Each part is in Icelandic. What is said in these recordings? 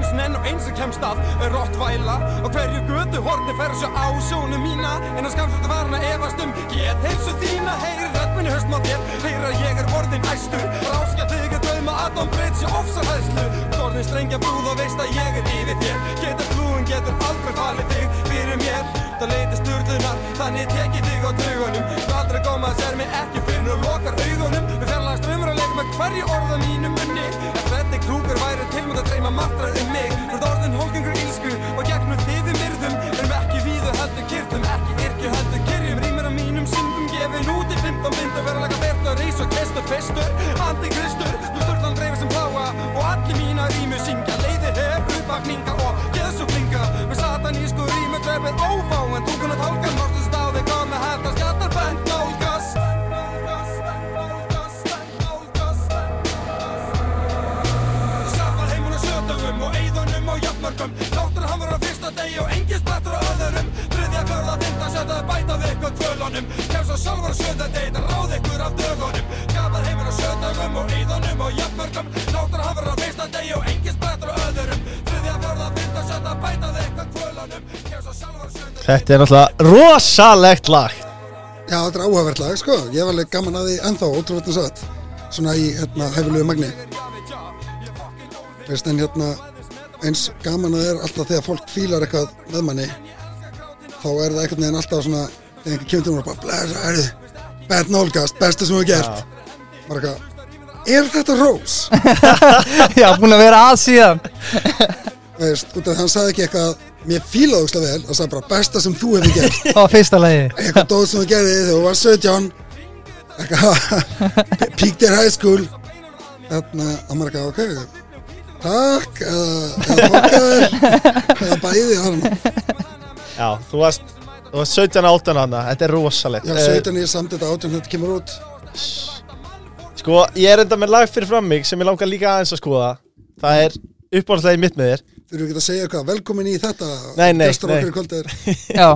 Einu sinni enn og eins sem kemst að Rottvæla og hverju götu horni fer svo á sjónu mína. En að skamst þetta varna efast um Get heilsu þína, heyri röddminni höst má þér. Heyri að ég er orðin æstur. Ráskja þig að drauma að Don Brits ég ofsa hæðslu Orðin strengja brúð og veist að ég er yfir þér. Getur flúin, getur aldrei falið þig fyrir mér. Það leiti sturlunar, þannig tekið þig á draugunum. Aldrei góma að sér mig ekki fyrir og lokar augunum hverju orða mínu munni. En Freddy Kruger væri tilmönd að dreyma martrar um mig. Ert orðin hólgengur ílsku og gegnum þið við myrðum. Erum ekki víðu heldur kyrtum, ekki yrkju heldur kyrjum. Rýmur á mínum syndum gefin út í 15 mynd Og vera laga verðt að reys og kestur festur Antikristur, þú sturðan dreifir sem pláa Og allir mína rýmu syngja Leiði hef, uppvakninga og geðsuglinga Með satanísku rýmu drefið ófá En tungun að degi og engin sprettur á öðrum. Þriðja, fjörða, fynda, setja bæta við ykkur tvölunum Kemst á sjálfur og sjönda degi, það ráð ykkur af dögunum. Skapar heimun og sjötugum og eyðunum og jöfnmörgum Láttur hann vera á fyrsta degi og engin sprettur á öðrum. Þriðja, fjörða, fynda, setja bæta við ykkur tvölunum Kemst á sjálfur og sjönda Þetta er náttúrulega rosalegt lag. Já, þetta er áhugavert lag, sko. Ég var alveg gaman að því ennþá, ótrúlega satt. Svona í, hérna, hæfilegu magni. Veist, en hérna, eins gaman að það er alltaf þegar fólk fílar eitthvað með manni, þá er það einhvern veginn alltaf svona, þegar einhver kemur til mér og bara, blessa, er þið, bett nálgast, besta sem við gert. Bara eitthvað, er þetta rós? Já, búin að vera að síðan Veist, út af því hann sagði ekki eitthvað, mér fílaði ógslag vel, það sagði bara, besta sem þú hefur gert. á fyrsta lagi eitthvað dóð sem þú gerði þegar þú var 17 eitthvað in high school þarna, að eitthvað, ok takk, eða, eða fokkaður eða bæði hann. Já, þú varst, þú varst 17 áttan hana Þetta er rosalegt. Já, Eh, 17 ég samt þetta 18 þetta kemur út. Sko, ég er enda með lag fyrir fram mig sem ég langar líka aðeins að skoða. Það er uppáhaldslega mitt með þér. Þurfum við ekki að segja eitthvað, velkomin í þetta Nei, nei, nei. í er. Já,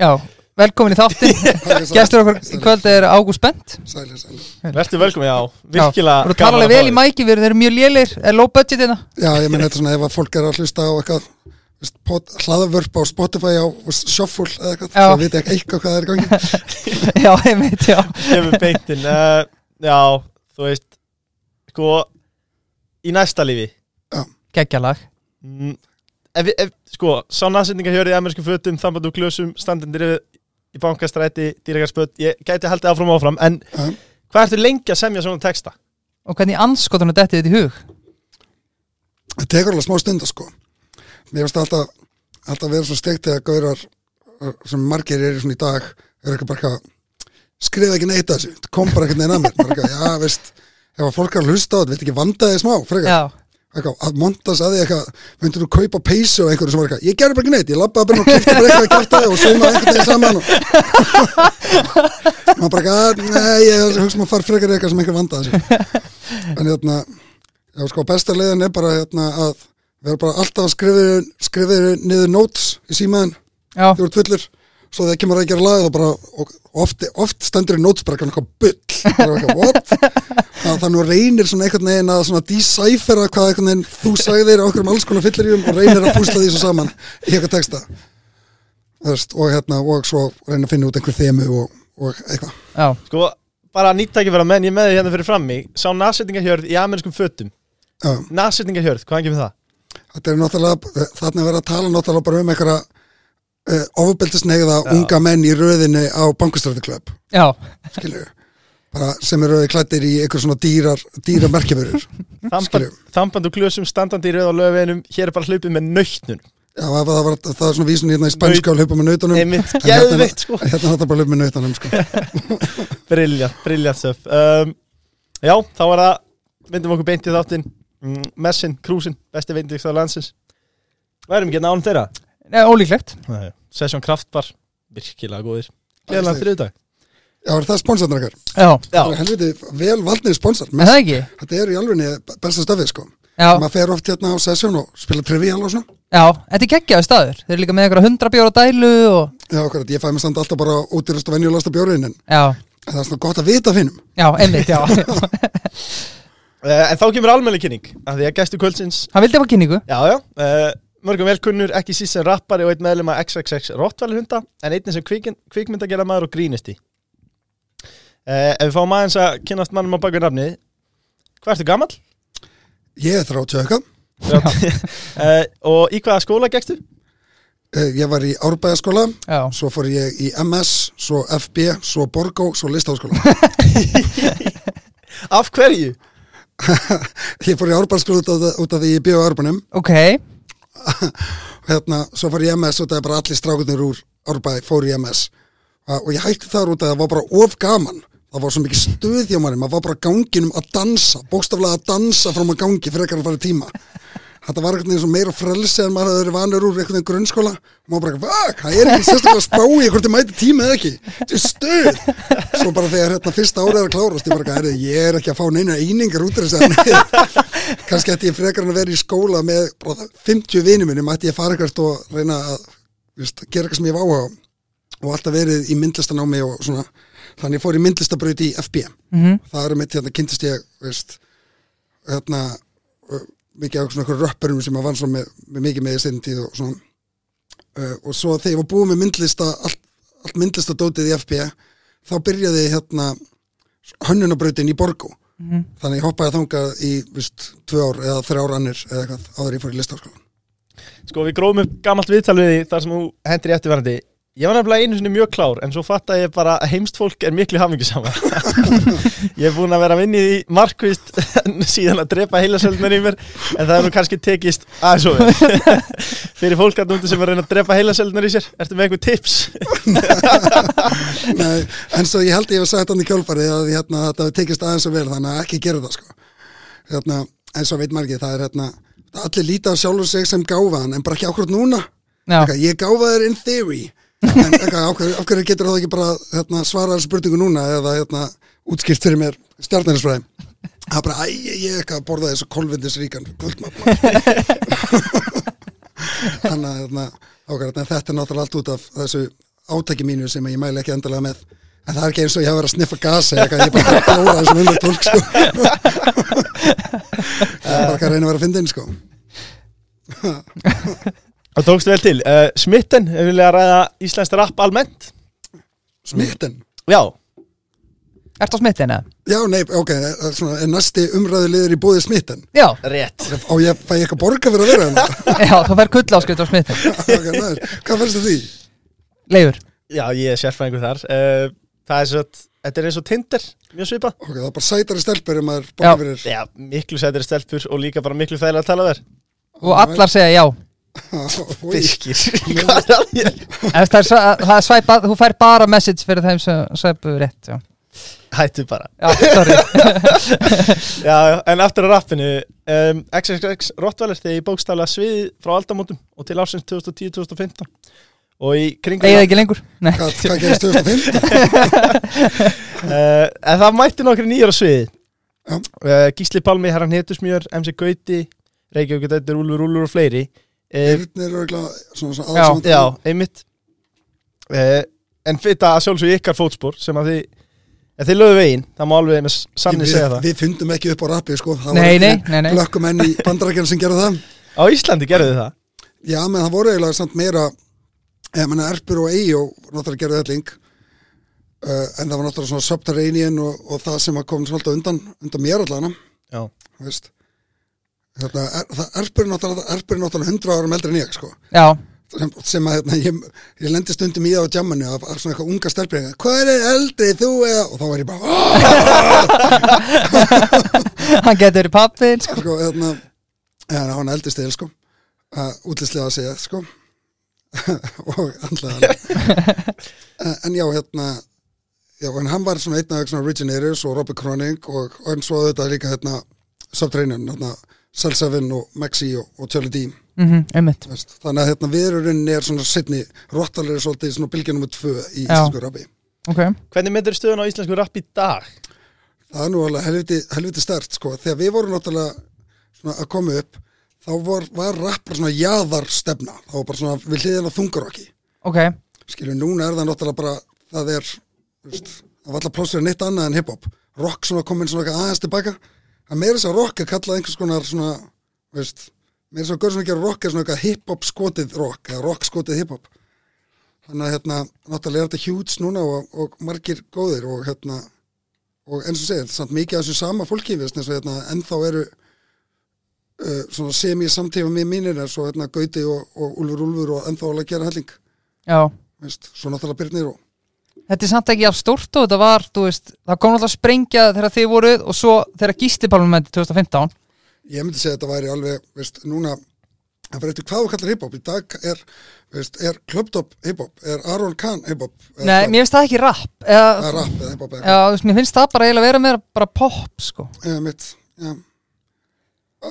já, velkomin í þáttin Gestur okkur í kvöld er Ágúst Bent. Sælir, sælir. Vertu velkomin, já, virkilega Þú tala alveg vel í mæki, við erum mjög lélir Er low budget hérna? Já, ég menn þetta er svona ef að fólk er að hlusta á eitthvað hlaðvörp á Spotify á Shuffle eða eitthvað, svo veit ég ekki eitthvað hvað það er í gangi. Já, einmitt, já. Kemur beintin uh, Já, þú veist Sko, í næsta lífi. Geggjalag mm, ef, ef, Sko, sá næsendinga hjörði í amerískum fötum Þambandu glösum, standendir í bankastræti Dýragarspöld, ég gæti haldið áfram og áfram En Já. hvað ertu lengi að semja svona texta? Og hvernig anskotunum dettið þetta í hug það tekur alveg smá stund sko. mér finnst alltaf alltaf vera svo steikt þegar gaurar uh, sem margir eru svona í dag er eitthvað bara skrifa ekki neitt að þessu, kom bara ekkert neina að mér já veist, ef að fólk er að hlusta á þetta, veit ekki vandaði smá, frekar að montas að því eitthvað myndir þú kaupa peysu? Og einhverju sem var eitthvað ég gerði bara ekki neitt, ég labbaði bara og kipti bara eitthvað í kjartaði og saumaði einhvern veginn saman og maður bara eitthvað, "Ah, nei, ég hugsa maður fara frekar eitthvað sem einhver vandaði sig. En hérna, já sko besta leiðin er bara hérna að vera bara alltaf að skrifa skrifa niður notes í símaðin þú ert fullur svo þegar kemur að gera lag og, bara, og oft, oft stendur í bara eitthvað bull. Eitthvað, þannig að reynir svona einhvern veginn að svona decipher hvað einhvern veginn þú sagðir á okkur um alls konar fylliríum og reynir að púsla því svo saman í eitthvað texta. Þess, og hérna og svo reynir að finna út einhver þemu og, og eitthvað. Já. Sko, bara nýttæki vera menn, ég er með því hérna fyrir frammi. Sá næsendingahjörð í amerískum fötum. Já, Næsendingahjörð, hvaðan kemur það? þetta er náttúrulega þarna er verið að tala náttúrulega bara um einhverja uh, ofbeldisnegða Já. unga menn í röðinni á bankustrættiklöp Já, sem eru klættir í einhver svona dýrar dýra merkjavörur Skilju. Þambandu glösum, standandi í rauð á löfinum Hér er bara hlaupið með nautnun Já, það, var, það er svona vísun hérna í spænska að hlaupa með En hérna- sko. Hérna þetta bara að hlaupa með nautunum sko. Briljant, briljant söf um, Já, þá var það Myndum okkur beint í þáttinn. Mm, Messin, Krúsin, besti á landsins. Værum ekki nánum þeirra Nei, ólíklegt. Nei. Session Kraft var virkilega góðir. Gleðilega þriðu dag Já, er það sponsarnir okkar? Já, Það er helviti vel valdnir sponsor. Er það ekki? Þetta er í alvegni besta stöfið sko. Já, Maður fer oft hérna á sesjón og spila trivial og svona. Já, þetta er geggjaði staður. Þeir eru líka með einhverja hundra bjóra dælu og Já, okkur, ég fæ mér samt alltaf bara útýrast og venjulasta bjórin en Já, það er svona gott að vita finnum já, einmitt, já. Uh, En þá kemur almennileg kynning af Því að gæstu kvöldsins Hann vildi hafa kynningu. Já, já. Uh, Mörgum velkunnur, ekki síst sem rappari og einn meðlum að XXX Rottvæli hunda En einnig sem kvikmynd, kvikmyndagera maður og grínisti uh, Ef við fáum aðeins að kynast mannum á baku nafni Hvað ertu gamall? Ég er 30 eitthvað. Uh, og í hvaða skóla gegstu? Eh, Ég var í Árbæðaskóla Já, Svo fór ég í MS, svo FB, svo Borgó, svo Listaháskóla. Af hverju? Ég fór í Árbæðaskóla út, af- því ég bjóð á Árbænum. Ok hérna, Svo fór ég MS út af því bara allir strákunir úr Árbæð fór í MS Uh, og ég hætti þar út að það var bara of gaman. Það var svo mikið stuð hjá manni maður var bara ganginum að dansa bókstaflega að dansa frá maður gangi fyrir ekkert að fara tíma þetta var einhvern veginn svo meira frelsi en maður hafði verið vanur úr einhvern veginn grunnskóla. Og maður bara, vak, það er ekki sérstaklega að spá í? Hvort ég mæti tíma eða ekki, þetta er stuð! Svo bara þegar hérna fyrsta árið er að klárast ég bara, "Heyrðu, ég er ekki að fá neina einingar út af þess að kannski ætti ég frekar en að vera í skóla með bara 50 vinum minnum, ætti ég að fara eitthvað og reyna að viðst, gera eitthvað sem ég á og alltaf verið í myndlistanámi og svona. Þannig fór mitt hérna ég uh, mikið af svona röppurum sem að vann svo með, með mikið með í stein tíð og svona. Uh, og svo þegar ég var búið með myndlista allt, allt myndlistadótið í FB þá byrjaði hérna hönnunabrautin í Borgó. Mhm. þannig ég hoppaði þangað í vist, tvö ár eða þrjá ár annir eða eitthvað áður en ég fór í listaháskólan Sko við grófum upp gamalt viðtal við því þar sem þú hendur í eftirverandi Ég var nefnilega einu sinni mjög klár en svo fatt að ég bara heimst fólk er miklu hamingisamar Ég er búin að vera að vinni í markvist síðan að drepa heilasöldnar í mér en það er nú kannski tekist aðeins og vel Fyrir fólk að núndu sem er að reyna að drepa heilasöldnar í sér Ertu með eitthvað tips? Nei, en svo ég held ég hef sagt hann í kjálfari að hérna, þetta hefur tekist aðeins og vel þannig að ekki gera það sko. hérna, en svo veit ekki það er hérna, allir líta á sjálfur sig sem gáfaðan en bara ekki ákvörð núna ég gáfaður in theory en eitthvað, ákveður, ákveður getur það ekki bara hérna, svara spurningu núna eða hérna, útskipt fyrir mér stjarnærisfræði það er bara, æ, ég, ég eitthvað að borða þessu kolvindisríkan kvöldmatt þannig að hérna, þetta er náttúrulega allt út af þessu átæki mínu sem ég mæli ekki endalega með en það er ekki eins og ég hafa verið að sniffa gasi ég er bara að bóra þessum unlega tólk sko. ég er bara ekki að reyna að vera að finna inn sko. Það tókst vel til. Uh, Smitten, við vilja ræða íslenskt rapp almennt? Smitten? Já, ertu á smittina? Já, nei, ok, það er svona, er næsti umræðu liður í bóði smitten? Já, rétt. Á ég fæ eitthvað borga fyrir að vera hérna? Já, þú fær kull áskrift á smittin Ok, nice. Hvað færst það því? Leifur, Já, ég er sérfæðingur þar. Uh, Það er svo, þetta er eins og Tinder Mjög svipað. Ok, það er bara sætari stelpur ef maður borga fyrir. Já, miklu sættir stelpur og líka bara miklu þægilega að tala þær. Og allar segja já Fiskir. Er að það er, er svæpa, þú fær bara message fyrir þeim sem svæpu rétt Já, Hættu bara. Já sorry. Já, en aftur á rappinu um, XXX Rottweiler þegar ég bókstaflega svið frá aldamótum og til ásins 2010-2015 og í kringum Egið ekki lengur? Nei, Hvað, hvað gerist 2005? uh, En það mætti nokkri nýjar á sviði Já. uh, Gísli Palmi, Herran Hetusmjör, MC Gauti Reykjavík Dættur, Úlfur, Úlfur og fleiri Yrnir eru eitthvað svona, svona Já. aðsvand Já, einmitt. Uh, En þetta að sjálfsög ykkar fótspor sem að þið En þið lögðu veginn, það má alveg með sannig segja það. við fundum ekki upp á rappi sko. Það Nei, nei, nei, nei. Blökkumenn í bandarækjana sem gerðu það. Á Íslandi gerðu þið það? Já, menn það voru eiginlega samt meira Ég menna Erpur og Eyjó Náttúrulega gerðu helling. Uh, En það var náttúrulega svona Subterranean og, og það sem komin svolítið undan Undan mér allana Já, veist Þetta, er, það, Erpur er náttúrulega 100 árum eldri en ég sko. Já, sem, sem að hérna, ég, ég lendi stundum í það á jammanu af, af svona eitthvað unga stelpringa hvað er eldri þú eða? Og þá var ég bara hann getur pappin sko. sko, hérna, ja, hann eldri stil sko. Uh, útlýslega að segja sko. Og andlega en, en já hérna já, en hann var svona einn af originators og Robert Croning og, og en svo þetta líka hérna subtrainan hérna Selsavin og Maxi og, og Charlie D mm veist. þannig að hérna viðurinn er svona setni Rottalir er svolítið svona bylgja nummer tvö í Já. íslensku rappi Ok, Hvernig myndir stöðun á íslensku rapp í dag? það er nú alveg helviti, helviti stert sko. þegar við vorum náttúrulega svona að koma upp þá var, var rapp bara svona jaðarstefna það var bara svona við hliðina þungarokki ok skilju, núna er það náttúrulega bara það er, það var alltaf plássur neitt annað en hiphop rock svona komin svona aðeins tilbaka að meira þess að rock er kallað einhvers konar svona, veist meira þess að sem ekki að rock er svona eitthvað hip-hop skotið rock, eða rock skotið hip-hop. Þannig að hérna, náttúrulega er þetta huge núna og, og margir góðir og hérna og eins og segir, samt mikið af þessu sama fólki veist, eins og hérna, ennþá eru uh, svona semi-samtífa með mínir eins og hérna Gauti og, og Úlfur Úlfur og ennþá alveg gera helling. Já, veist, svo náttúrulega Byrnir og þetta er samt ekki af stórt og þetta var, þú veist, það kom alltaf að sprengja þegar þið voruð og svo þegar gístipálum með 2015 ég myndi segja að þetta væri alveg, veist, núna það fyrir eftir hvað þú kallar hip-hop. Í dag er, veist, er Clubtop hip-hop er Aron Kahn hip-hop Nei, mér finnst það ekki rapp eða eða, rap eða hip-hop eða Já, þú veist, mér finnst það bara eiginlega vera meira bara pop, sko. Eða mitt, já.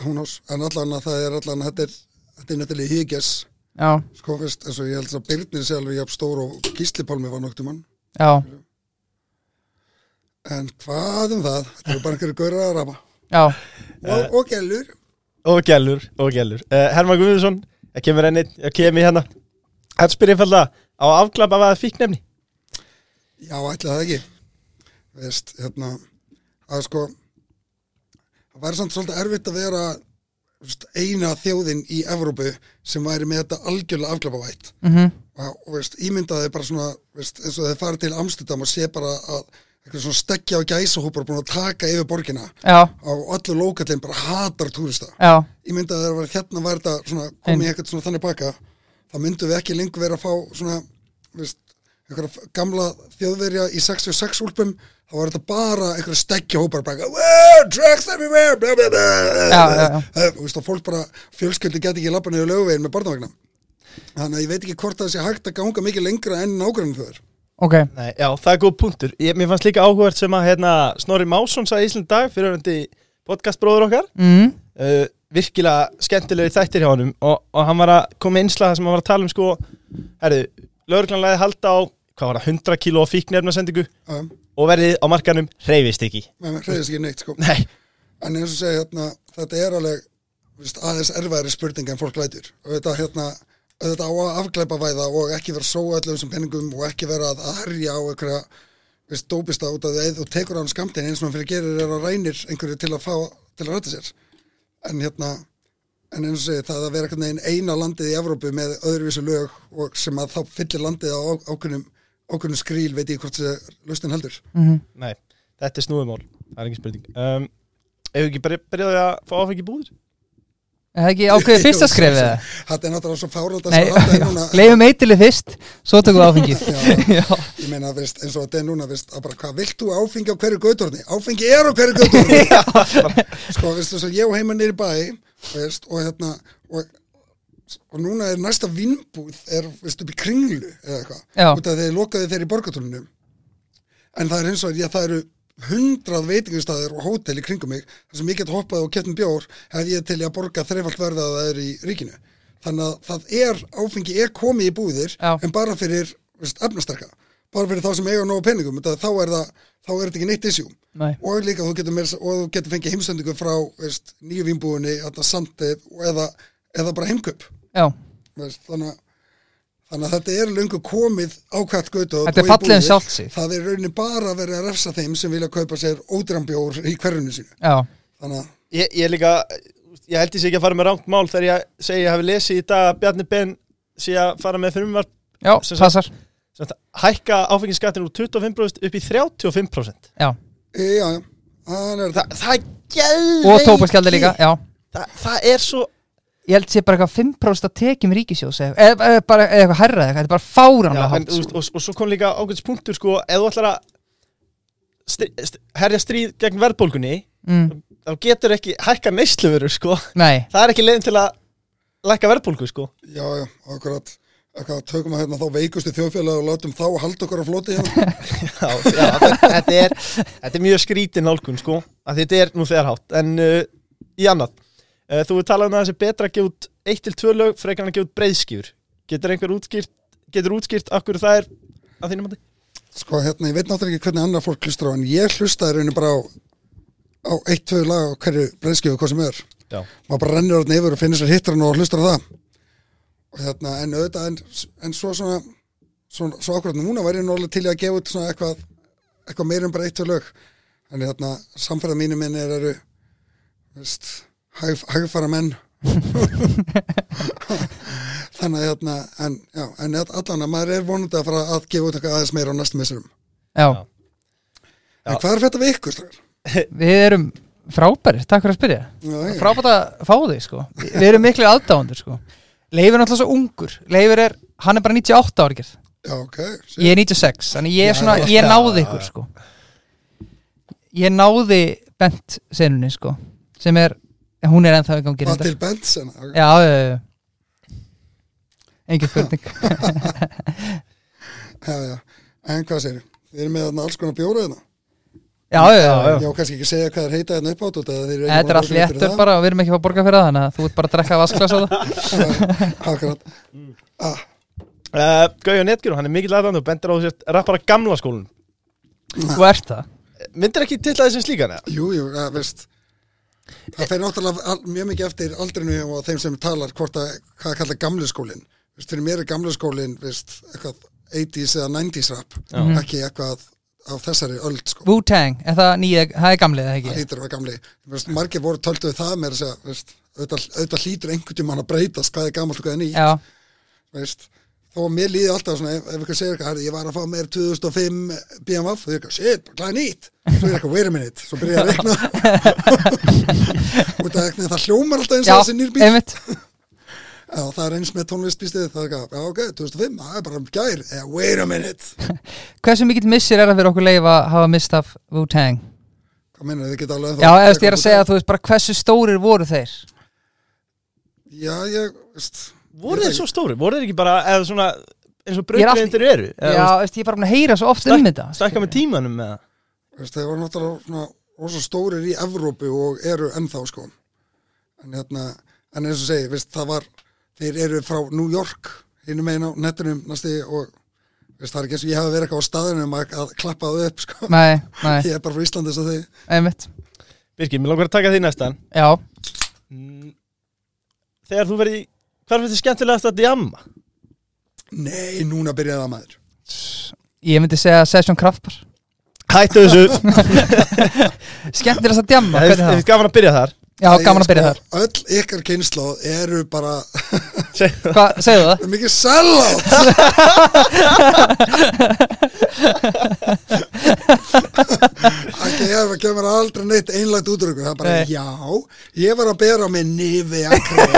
Hún ás, en allan að það er allan þetta er, þetta er nættilega híkjas Já, sko, veist, eins og ég held að Byrnir sé alveg jafn stór og Gíslipálmi var noktum hann já, en hvað um það, þetta eru bara einhverju gaurar að rapa já. Og, og gælur Og gælur, og gælur uh, Herman Guðmundsson, það kemur enn einn Það kemur hérna. Hann spyrir einfalda á afklapa að fíknefni? Já, ætla það ekki. Veist, hérna að sko það væri samt svolítið erfitt að vera veist, eina þjóðin í Evrópu sem væri með þetta algjörlega afklapavætt. Mm og, og veist, ímyndaði bara svona veist, eins og þeir farið til Amsterdam og sé bara að eitthvað svona stekja og gæsahópar búin að taka yfir borgina Já, og allir lókallin bara hatar túrista. Já, ímyndaði þeir að hérna væri þetta svona komið eitthvað svona þannig baka þá myndum við ekki lengur vera að fá svona veist, einhverja gamla þjóðverja í 66 úlpum þá var þetta bara einhverja stekja hópar bara, wow, drugs everywhere. Já, já, já. Eh, og fólk bara, fjölskyldi geti ekki lappa niður lögveginn með barnavagna þannig að ég veit ekki hvort það sé hægt að ganga mikið lengra enn nágrunum þjóður ok. Nei, já, það er góð punktur. Ég, Mér fannst líka áhugavert sem að hérna, Snorri Másson sagði í Ísland dag fyrir hundi podcastbróður okkar. Mm. uh, virkilega skemmtilegi þættir hjá honum. Og, og hann var að koma með innslag sem hann var að tala um sko, herru, lögurglanlega halda á, hvað var það, 100 kíló fíknefnasendingu um, og verðið á markanum reyfist ekki. Með mér hreyðist ekki neitt sko. Nei, en eins og segja, hérna, þetta er alveg veist, aðeins erfæri spurning en fólk lætur. Og þetta hérna þetta á að afgleipa væða og ekki vera sóa allir þessum penningum og ekki vera að, herja á einhverja veist, dópista út af því að þú tekur á hann skamtin eins og hann fyrir gerir er að rænir einhverju til að fá, til að rætta sér. En hérna en eins og segi það að vera einhvern veginn eina landið í Evrópu með öðruvísu lög og sem að þá fyllir landið á ákveðnum ákveðnum skríl, veit ég hvort þessi lausnin heldur. Nei, þetta er snúðumál það er ekki spurning. Um, Ef við ekki byrjaði að fá áfengi í búðir Er það ekki ákveðið fyrsta skrefið það? Þetta er náttúrulega svo fáralt að þetta er núna leifum eitilið fyrst Svo tökum við áfengið Já, ég meina, veist, eins og þetta er núna, veist, að bara, hvað vilt þú áfengi á hverju gautorni? Áfengi er á hverju gautorni! sko, veist, ég og heima nýri bæ, veist, og hérna, og, og núna er næsta vinnbúð, er, veist, upp í kringlu, eða Já. eitthvað, út af þeir lokaði þeir í borgatúrunum. En það er eins og, já, það eru hundrað veitingustæðir og hótel í kringum mig, þar sem ég get hoppað og kettum bjór, hef ég til í að borga þreifalt verða að það er í ríkinu. Þannig að það er, áfengi er komið í búðir, Já. en bara fyrir efnastarka bara fyrir þá sem eiga nógu peningum þá er það, þá er þetta ekki neitt issue Nei. og líka þú getur, meira, og þú getur fengið heimsendingu frá nýju vínbúinni, þetta sandið eða, eða bara heimköp þannig, að- þannig að þetta er löngu komið á hvert götu og- Þetta er fallið um sig. það er rauninni bara að vera að refsa þeim sem vilja kaupa sér ódrambjór í hverjunu sínu. Já, þannig að ég, ég líka, ég held ég sé ekki að fara með rangt mál þegar ég segi ég hafi lesið í dag að Bjarni Ben sé að fara með frumvarp já, Sem passar. sem sagt, hækka áfengisskattin úr 25% upp í 35% Já, e, já, já, það er Þa, það er gæðveiki og tópaskjaldi líka, já. Þa, það er svo Ég held sé bara eitthvað 5% að tekjum ríkisjós eða, eða, eða bara eða eitthvað herra eða eitthvað, þetta er bara en, hátt þú veist, og, og svo kom líka ákveðs punktur sko, ef þú ætlar að stri, st herja stríð gegn verðbólgunni mm, þá getur ekki hækka neysluvörur sko. Nei, það er ekki leiðin til að lækka verðbólgu sko. Já, já, akkurat tökum að hérna þá veikustu þjóðfélag og látum þá halda okkur á floti hérna. já, já, þetta, er, þetta er mjög skrítin nálgun sko, að þetta er nú þegar hátt en uh, í annað uh, þú er talað um að þessi betra að gefa út 1-2 lög frekar en að gefa út breyðskjur getur einhver útskýrt getur útskýrt akkur það er að þínum að Sko, hérna, ég veit náttúrulega ekki hvernig annar fólk hlustar á en ég hlustaði rauninni bara á, á eitt, tvö lag á hverju breyðskifu, hvað sem er. Já. maður bara rennir orðin yfir og finnir sér hittar og hlustar á það. Og hérna, en auðvitað en, en svo svona, svona svo akkurat núna væri ég náttúrulega til að gefa út svona eitthvað eitthvað meira en bara eitt, tvö lög. En hérna, samferða mínu minni eru veist, hægfara menn þannig að hérna en, já, en allan að maður er vonandi að fara að gefa út eitthvað aðeins meira á næstum messurum Já, en hvað er þetta við ykkur við erum frábæri, takk fyrir að spyrja. Frábært að fá þig sko. Við erum miklu aðdáðandur sko. Leifur er náttúrulega svo ungur. Leifur er, hann er bara 98 ára gerð já, ok Ég er 96, þannig ég er svona, já, ég náði ykkur sko. Ég náði bent senunni sko Sem er, en hún er ennþá í gangi Hvað reyndar. til Benson okay. Já, Engin spurning já, já. en hvað segir þið erum með alls konar bjóra hérna Já, já, já, já. kannski ekki segja hvað er heita hérna upp átt Þetta er að léttur það. bara og við erum ekki að fá að borga fyrir það Þannig að þú ert bara að drekka vasklas á það Akkurat ah, uh, Gauja Netgjur, hann er mikill aðdæmdur og bendir á þess rappara gamla skólinn Þú ert það Myndir ekki til það sem slíkan eða? Jú, jú, ja, veist Það fer náttúrulega mjög mikið eftir aldrinu og þeim sem talar hvort að hvað kalla gamli skólinn. Fyrir mér er gamli skólinn vist, eitthvað 80s eða 90s rap ekki eitthvað á þessari öld sko. Wu-Tang, er það er gamlið eða það ekki hlýtur að vera gamli. Vist, margir voru tölduð það með þess að vist, auðvitað, hlýtur einhvern tímann að breytast hvað er gamalt og hvað er nýtt. Já, veist, þó að mér líði alltaf svona, ef, ykkur segir eitthvað, "Herri, ég var að fá meir 2005 BMF, þú er eitthvað, shit, er nýtt. Svo er eitthvað, wait a minute, svo byrja að reikna. Út af eitthvað, það hljómar alltaf eins og þessi nýr bíl já, það er eins með tónlistbístið, það er eitthvað, já ok, 2005 það er bara um gær, eða, wait a minute. Hversu mikill missir er það fyrir okkur leif að hafa mist af Wu-Tang? hvað meina, þið geta alveg Já, ég er að segja að þú veist bara voru þeir svo stóri? Voru þeir ekki bara eða svona, eins og er brautgreyndir eru? Eða, Já, þú veist, ég er bara búin að heyra svo oft um þetta. Stækka með tímanum með það veist, þeir voru náttúrulega svona rosa stórir í Evrópu og eru ennþá sko. En hérna, en eins og segi veist, það var, þeir eru frá New York hinum megin á nettunum næsti og veist, það er ekki eins og ég hafi verið eitthvað á staðunum að, að klappa það upp sko. Nei, nei, ég er bara frá Íslandi svo einmitt. Birgir, mér langar að taka því næstan. Já, Mm, Þegar þú verið Hvað finnst þið skemmtilegast að djamma? nei, núna byrjaði það maður. Ég myndi segja Session Kraftbar Hættu þessu. Skemmtilegast að djamma, Það hvernig er það? gaman að byrja þar. Já, gaman að byrja þar. Sko, öll ykkar kynnslóð eru bara Hvað, segðu það? mikið sellout ekki það kemur aldrei neitt einlægt út úr ykkur það er bara Nei. já, ég var að bera með Nivea krem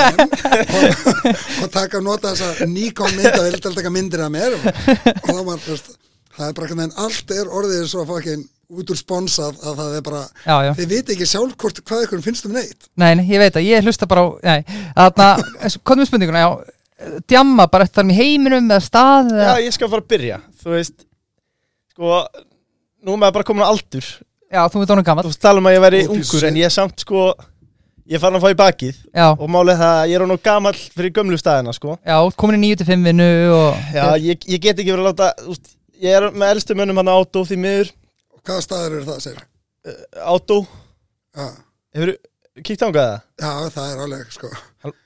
og, og taka að nota þessa Nikon mynda vil til að taka myndir af mér og, og það var, það er bara hvernig allt er orðið svo fucking út úr sponsað að það er bara Já, já. Þið viti ekki sjálf hvort hvað ykkur finnst um neitt. Nei, nei, ég veit að ég hlusta bara á Nei, þarna, hvað með spurninguna, já. Djamma bara eftir í heiminum eða stað Já, ég skal fara að byrja. Þú veist Sko Nú er maður bara komin á aldur. Já, þú veit Þú gammal veist tala um að ég væri Holy ungur shit. En ég er samt sko Ég farin að fá í bakið. Já, Og málið það að ég er nú gamall fyrir gömlu staðina sko. Já, komin í 9-5 vinnu og Já, ég, ég get ekki verið að láta þú veist, Ég er með elstu mönnum hann átó því miður. og hvaða staðar eru það, segir? Átó. Já, Hefur kíkt ángað það? já, það er alveg sko. Hal-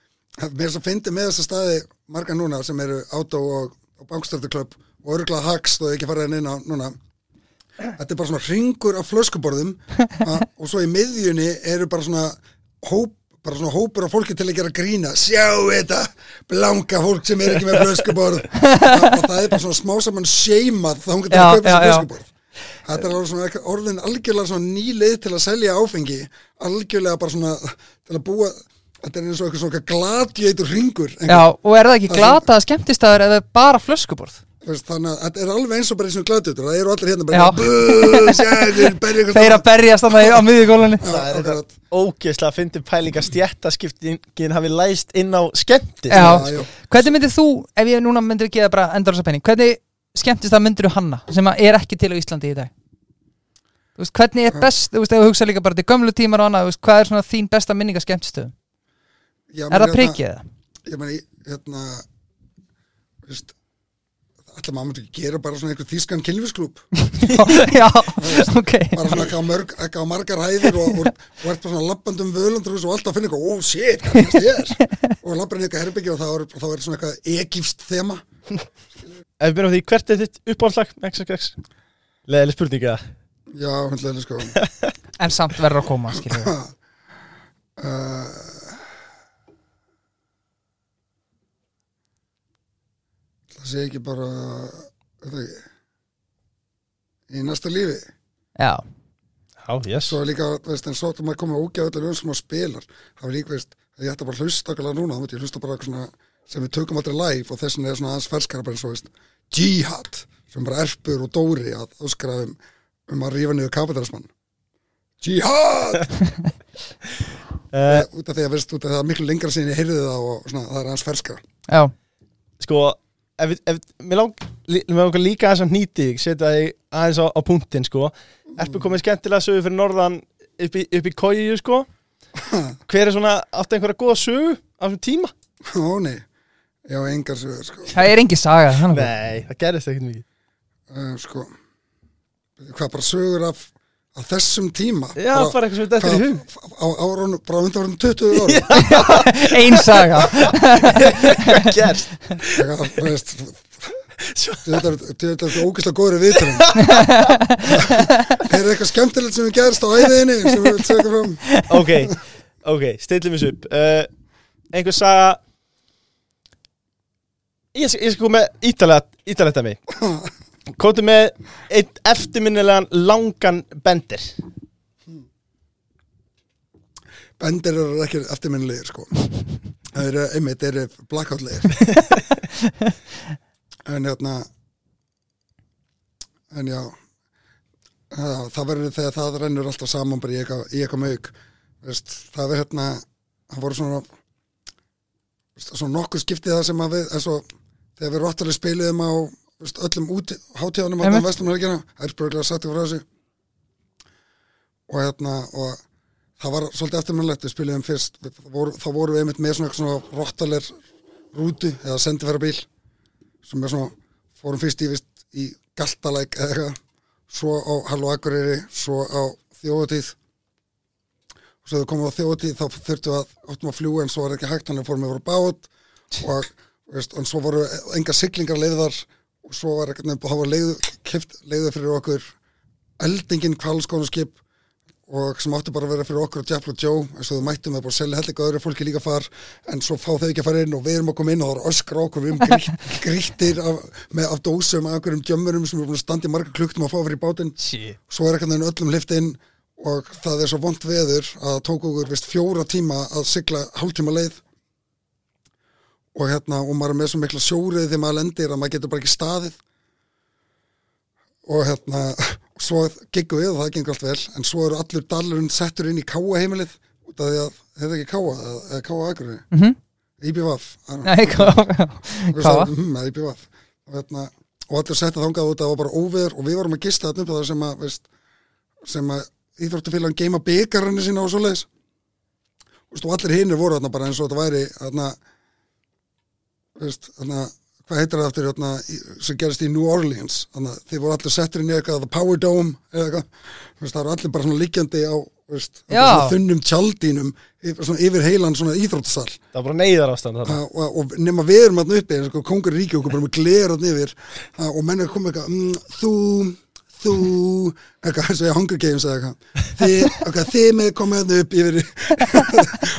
mér er svo fyndi með þessa staði marga núna sem eru Átó og, og Bankstörðuklöpp og örgulega Haxt og ekki fara inn á núna. Þetta er bara svona ringur af flöskuborðum a, og svo í miðjunni eru bara svona hóp bara svona hópur af fólki til að gera grína sjáu þetta, blanka fólk sem er ekki með flöskuborð. Og, og það er bara svona smá saman seimað þá hún getur að kaupa já. flöskuborð þetta er eitthvað orðin algjörlega svona ný leið til að selja áfengi algjörlega bara svona til að búa þetta er eins og eitthvað svona glatjöitur ringur Já, og er það ekki sem- glataða skemmtistæður eða bara flöskuborð? Veist, þannig að þetta er alveg eins og bara eins og glatjöitur það eru allir hérna Já. bara berja ykkur Þeir að berjast þannig á miðjugólunni Já, Það er akkurat. Ógeðslega að fyndi pæling að stjættaskiptingin hafi læst inn á skemmtist. Hvernig myndir þú, ef ég núna myndir geða bara endur þessa penning, hvernig skemmtist það myndir þú hanna sem að er ekki til á Íslandi í dag? Þú veist, hvernig er best, þú veist, ef þú hugsa líka bara til gömlu tímar og annað, þú veist, hvað er svona þín besta minninga skemmtistöðum? Er það menn, prikið eða? Ég meni, hérna veist, Ætla maður myndi ekki gera bara svona einhver þýskan kynlífisklúb Já, ok bara svona ekki á, mörg, ekki á margar hæðir og, ert bara svona lappandum völandur og alltaf að finna eitthvað, oh, shit, hvað er er og lappar í eitthvað herbyggja og þá er, þá er svona eitthvað egífst þema Ef við byrjum á því, hvert er þitt uppáhaldslag? XXX? Leðileg spurninga Já, hundlega sko. En samt verður að koma, skiljum við uh, Það sé ekki bara veit það ekki? Í næsta lífi? Já, Já, yes. Svo er líka, veist, en svo til maður komið ógæðlega lögum sem maður spilar. Það var líka, veist, að ég ætti bara að hlusta okkarlega núna, þá myndi ég hlusta bara eitthvað svona sem við tökum aldrei live og þessin er svona aðeins ferskara bara eins og, veist, Jihad sem bara erpur og dóri að öskra um, um að rífa niður kapitalismann Jihad! Uh, út af því að, veist, út af því að miklu lengra sinni ég heyrði það og svona, það er aðeins ferskara. Já, Sko, ef, ef, mér langar líka aðeins að nýti setja þig aðeins á, á punktinn, sko. Erpu komið skemmtilega sögu fyrir norðan upp í, upp í kóju, sko. Hver er svona, áttu einhverja góða sögu á þessum tíma? Ó nei, já, engar sögur sko, það er engin saga þannig. Nei, það gerist ekkert mikið. Uh, sko. Hvað bara sögur af, af þessum tíma? Já, það var eitthvað sem þetta í hug. á árunum, bara undanvartum 20 árum? Ein saga. Hvað gerst? Það veist, Svo- þetta er þetta ógeðslega góður í viðtölum. Er eitthvað skemmtilegt sem við gerst á æðinni sem við vilt segja fram? Ok, ok, stillum við upp. Uh, Einhver saga Ég, skal- koma með ítalega Ítalega mig Kóttu með einn eftirminnilegan langan bendir Bendir eru ekki eftirminnilegir sko. Það eru, einmitt, eru blackoutlegir En hérna En já það, verður þegar það rennur alltaf saman bara í eitthvað, í eitthvað Veist, það verður hérna það voru svona svona nokkuð skiptið það sem að við eins og þegar við róttalega spiluðum á veist, öllum hátíðanum á það er spörglega sagt frá þessu. Og hérna og það var svolítið eftirmannlegt við spiliðum fyrst, við, þá, voru, þá vorum við einmitt með svona, svona rottaler rútu eða sendifæra sem er svona, fórum fyrst í, vist, í galtalæk eða eitthvað svo á Halló Akureyri svo á þjóðatíð og svo þau komum á þjóðatíð þá þurftum við að að fljúa en svo var ekki hægt þannig fórum við voru bát og, veist, og svo voru enga siglingar leiðar og svo var ekki nefn, þá var leiðu, kift, leiðu fyrir okkur eldingin kvalskónaskip og sem áttu bara að vera fyrir okkur og og Joe eins og þau mættum við bara að selja hellinga öðru fólki líka far en svo fá þau ekki að fara inn og við erum að koma inn og það er öskra okkur, við erum grýtt, grýttir af, með, af dósum af einhverjum djömmurum sem við erum í marga kluktum að fá fyrir bátinn. Svo er ekkert neginn öllum lift inn og það er svo vond veður að það tók okkur vist, fjóra tíma að sigla hálftíma leið og hérna og maður er með svo mikla sjórið þegar maður lendir að maður getur bara ekki staðið. Og hérna og svo gengum við og það gengur allt vel. En svo eru allur dalurinn settur inn í káa heimilið út af því að þetta ekki káa eða, káa aðgrunni Mhm. Mm, eða IBVF og, hérna, og allir setja þangað út að það var bara óveður og við vorum að gista þetta upp það sem að veist, sem að íþróttufélagin geima byggarinn sína og svoleiðis. Og allir hinnir voru þarna bara eins og þetta væri þarna, veist, þarna, hvað heitir það aftur þarna, í- sem gerist í New Orleans? Þarna, þeir voru allir settir inn í eitthvað The Power Dome eða eitthvað, veist, það eru allir bara svona liggjandi á veist, þunnum tjaldínum yfir, svona yfir heilan svona íþróttasal. Það var bara neyðar ástand og, og, og nema við erum alltaf uppi kongur ríki okkur bara með gler alltaf yfir. Ha, og menn er komið eitthvað mm, þú, þú eitthvað, eins og ég Hunger Games eða eitthvað. Þið, eitthvað, þið með komið alltaf upp yfir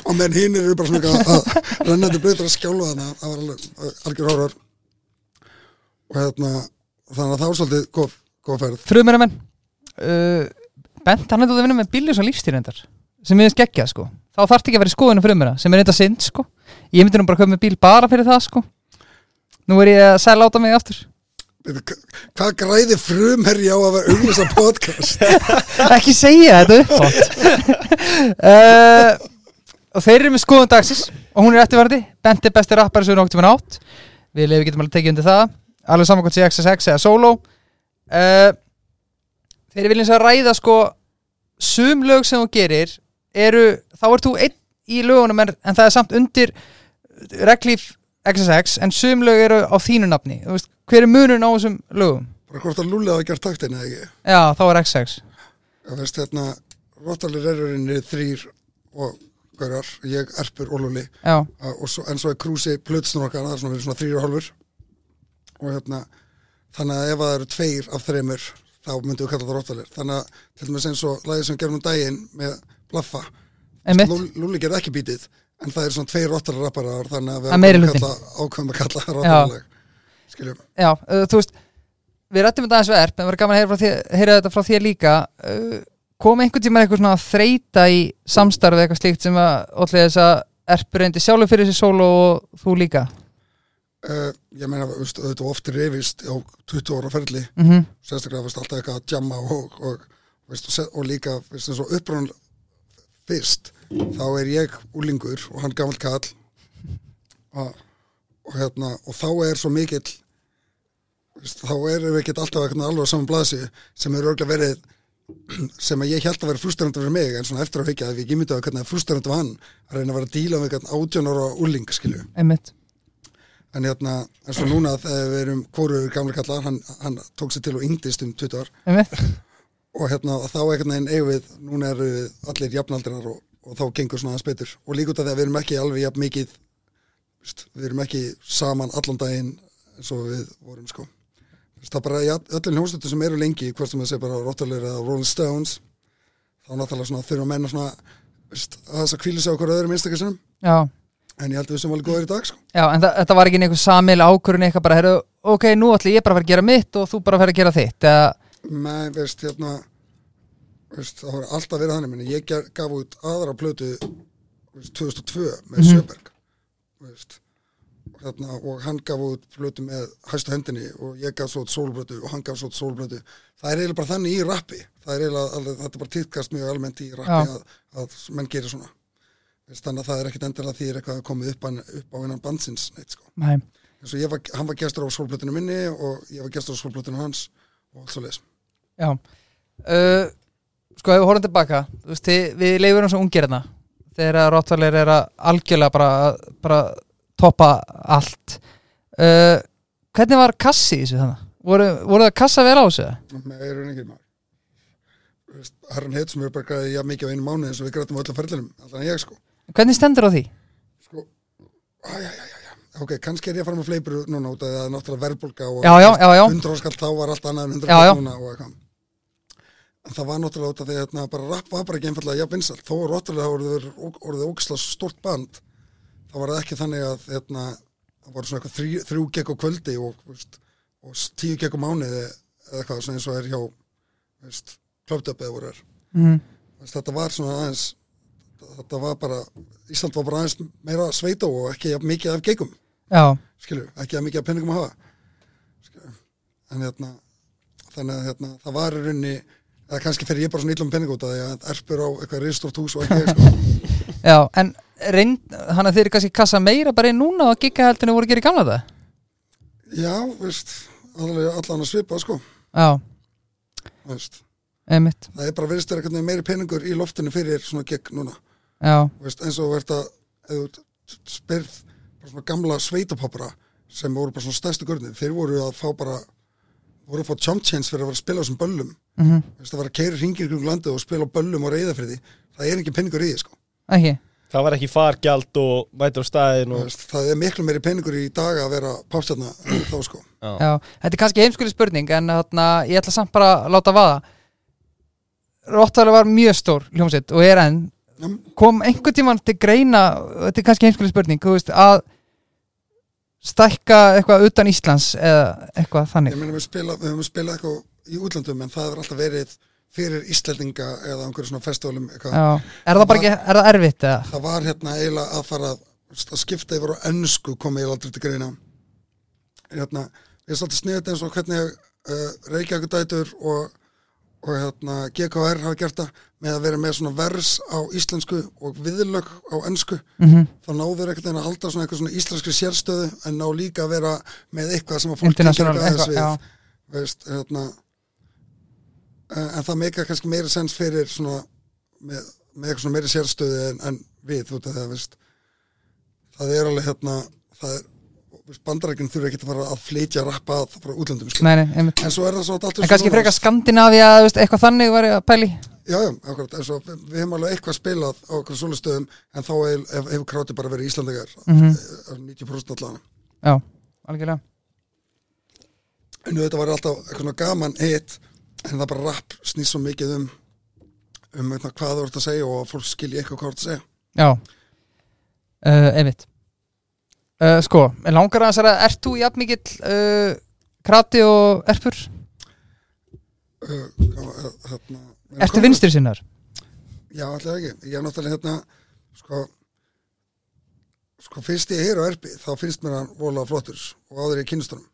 og menn hinn eru bara svona eitthvað að rennandi breytur að skjála þarna. Það var alveg algjör horror. Og hérna þannig að það var svolítið góð, góð ferð. Frumuramenn uh, Bent, hann hefði að vinna með bíljus og lífstýrendar sem ég skeggja sko. Þá þarf ekki að vera í skoðinu frumura sem er reynda synd sko. Ég myndi nú bara að köpa með bíl bara fyrir það sko. Nú er ég að selja áta mig aftur hvað græði frumherri á að vera auglýsa podcast? Ekki segja þetta uppátt uh, og þeir eru með skoðun dagsins og hún er eftirverði Bent er besti rappari sem við nokkuð tíma átt. Við leifum getum alveg tekið undir það. Alveg saman hvort sé XSX eða Solo. Uh, þeir vilja eins að ræða sko sum lög sem þú gerir eru, þá ert þú einn í lögunum en, en það er samt undir reglíf XSX en sum lög eru á þínu nafni. Veist, hver er munurinn á þessum lögum? bara hvort að Lúli hafa gert taktin eða ekki? Já, þá er XX Það veist hérna, Rottalir erurinn er þrýr og hverjar, ég, Erpur og Lúli en svo er Krúsi Plutsnorkan, það er svona, svona þrýr og hálfur. Og hérna þannig að ef það eru tveir af þreymur þá myndum við kalla það Rottalir þannig að til dæmis eins og lagið sem gerum um daginn með Blaffa. Lúli gerði ekki bítið en það er svona tveir rottalega rapparar þannig að við ákveðum að kalla rottalega skiljum Já, uh, þú veist Við rættum þetta aðeins verð, en var gaman að heyra, þér, heyra þetta frá þér líka. Uh, kom einhvern tímann eitthvað svona þreita í samstarfi eitthvað slíkt sem að allir þess að erpur reyndi sjálfur fyrir sér solo og þú líka? Uh, ég meina, auðvitað oft reyfist á 20 ára ferli. Mm -hmm. sérstaklega veist, alltaf eitthvað að jamma og, og, og, og líka veist, eins og upprán fyrst þá er ég úlingur og hann gamall kall og, og, hérna, og þá er svo mikill þá erum við ekki alltaf alveg á saman blasi sem er örgulega verið sem að ég held að vera frustrandi fyrir mig en svona eftir að higgja að við ekki myndið að hvernig frustrandi var hann að reyna að vera að díla með hvernig átjón ára úling skilju Einmitt. En hérna, eins og núna þegar við erum hvorur gamla kallar, hann, hann tók sér til og yngdist um 20 ár. Einmitt. Og hérna þá einhvern veginn eigum við núna eru allir jafnaldrar og, og þá gengur svona aðeins betur. Og líka út af því að við erum ekki alveg jafn mikið veist, við erum ekki saman allan daginn eins og við vorum sko. Það er bara í öllum hljómsveitum sem eru lengi hvort sem það sé bara Rottalir eða Rolling Stones þá náttúrulega svona þurfa menna svona veist, að þess að kvíla sig á okkur öðrum einstakar Já, en ég held að við sem alveg góður í dag sko. Já en þetta var ekki einhver samil ákvörun eitthvað bara, heyrðu, ok, nú ætli ég bara að fara að gera mitt og þú bara að fara að gera þitt eða, Nei, veist, hérna veist, það var alltaf verið þannig meni, ég gaf út aðra plötu veist, 2002 með Mhm. Sjöberg veist, og, hann gaf út plötu með hæstu hendinni og ég gaf svo út sólplötu og hann gaf svo út sólplötu. Það er eiginlega bara þannig í rappi. Það er alveg, þetta er bara týrkast mjög almennt í rappi Já. að, að menn gerir svona. Veist, þannig að það er ekkit endilega því að komið upp, hann, upp á innan bandsins neitt sko. Ég var, hann var gestur á sólplötinu minni og ég var gestur á sólplötinu hans og allt svo leis já. Uh, Sko, ef við horfum tilbaka veist, við leifum svo ungir hérna þegar Rottvalir er að algjörlega bara, bara toppa allt uh, Hvernig var kassi í þessu þannig? Voru, voru það kassa vel á þessu? með eirun ekki maður Herran heit sem við bara græði jafn mikið á einu mánuð eins og við græðum öllum ferðlunum allan ég sko, Hvernig stendur á því? sko æ, æ, æ, æ, æ. ok, kannski er ég að fara með fleipur núna út af það er náttúrulega verðbólga og Já, já, já, já, 100 áskall þá var allt annað en 100 Já, já. áskall núna og eitthvað en það var náttúrulega út af því að hérna, bara rap var bara ekki einfallega jafn vinsal þó náttúrulega það voruð orðið ógisla stort band þá var það ekki þannig að hérna, það var svona eitthvað þrjú, gekk á kvöldi og, veist, og tíu gekk á mánuði eða eitthvað svona eins og er hjá veist, klöptöp eða voru er mm. Þetta var svona aðeins þetta var bara, Ísland var bara aðeins meira sveita og ekki mikið af geikum já, skilju, ekki jafn mikið af penningum að hafa. Skilju, en hérna þannig að hérna, það var í rauninni eða kannski fer ég bara svona illum penning út af því að erpur á eitthvað ristórt hús og ekki sko. já En reynd, hann að þeir kannski kassa meira bara inn núna og gigga heldinu voru að gera í gamla það? já, veist, allan að svipa sko, Já, veist. Einmitt. Það er bara verið styrra eitthvað meiri penningur í loftinu fyrir svona gegn núna. Já, veist, eins og ef þú spyrð bara svona gamla sveitapoppara sem voru bara svona stærstu görnir þeir voru að fá bara voru að fá chump change fyrir að vera að spila á þessum böllum. Mm veist, að vera að keira hringir kring landið og spila á böllum og reyðafriði það er ekki peningur í því sko. ekki. Það var ekki fargjald og mætur á staðin og það er miklu meiri peningur í dag að vera pástjarna þá sko. Já, þetta er kannski heimskuli spurning en þarna, ég ætla samt bara að láta vaða. Rottvæli var mjög stór hljómsveit og er enn. Já. kom einhvern tímann til greina þetta er kannski heimskuli spurning veist, að stækka eitthvað utan Íslands eða eitthvað þannig ég meina við, höfum spilað eitthvað í útlandum en það hefur alltaf verið fyrir Íslandinga eða einhverjum svona. Já. Er það bara ekki, er það erfitt eða? það var hérna eiginlega að fara að, skipta yfir á ennsku komið ég aldrei til greina hérna, ég er svolítið sniðið eins og hvernig uh, Reykjavík dætur og, og hérna, GKR hafa gert það með að vera með svona vers á íslensku og viðlög á ennsku Mm þá náður ekkert en að halda svona eitthvað svona íslenskri sérstöðu en ná líka að vera með eitthvað sem að fólk eitthvað, aðeins já. við veist, hérna. En það meika kannski meira sens fyrir svona með, með eitthvað svona meiri sérstöðu en, en við, þú veit að það veist. Það er alveg hérna það er, veist, bandarækinn þurfa ekki að fara að flytja rappa frá útlöndum sko. En svo er það svo En kannski frekar veist, eitthvað þannig var ég að pæli Já, já, akkurat, eins og við, hefum alveg eitthvað spilað á okkur svolustöðum en þá hef, hef, hefur kráti bara verið Íslandegar mm Mhm. 90% allan. Já, algjörlega. En þetta var alltaf eitthvað svona gaman hitt en það bara rap snýst svo mikið um um hérna, hvað þú ert að segja og að fólk skilji eitthvað hvað þú ert að segja. Já. Uh, Einmitt. Uh, Sko, en langar að þessara Ert þú jafn mikill uh, krati og erpur? uh, hérna, Ertu vinstri sinnar? Já, alltaf ekki, ég er náttúrulega hérna sko sko fyrst ég heyr á erpi þá finnst mér hann vola flottur og áður ég kynnist honum.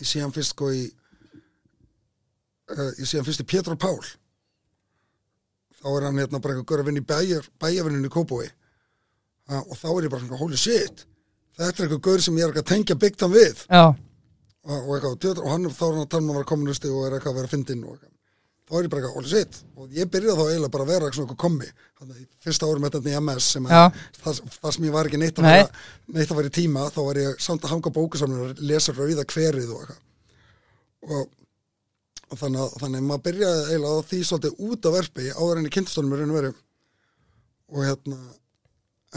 Ég sé hann fyrst sko í uh, ég sé hann fyrst í Pétur Pál. Þá er hann hérna bara eitthvað gaur að vinna í bæjar, bæjarvinnunni í Kópói uh, og þá er ég bara svona holy shit þetta er eitthvað gaur sem ég er ekki að tengja byggtan við. Já, og, og, eitthvað, og, hann þá er hann að tala um að vera kommunisti og er eitthvað að vera fyndinn og eitthvað þá er ég bara holy shit. Og ég byrjaði þá eiginlega bara að vera svona eitthvað kommi. Þannig að í fyrsta árum þetta í MS sem að, það, það sem ég var ekki neitt að vera neitt að vera í tíma þá var ég samt að hanga bókusamnir og lesa rauða hverið og og, og þannig að þannig að maður byrjaði eiginlega á því svolítið út af verfi áður en í kynntastónum raun og hérna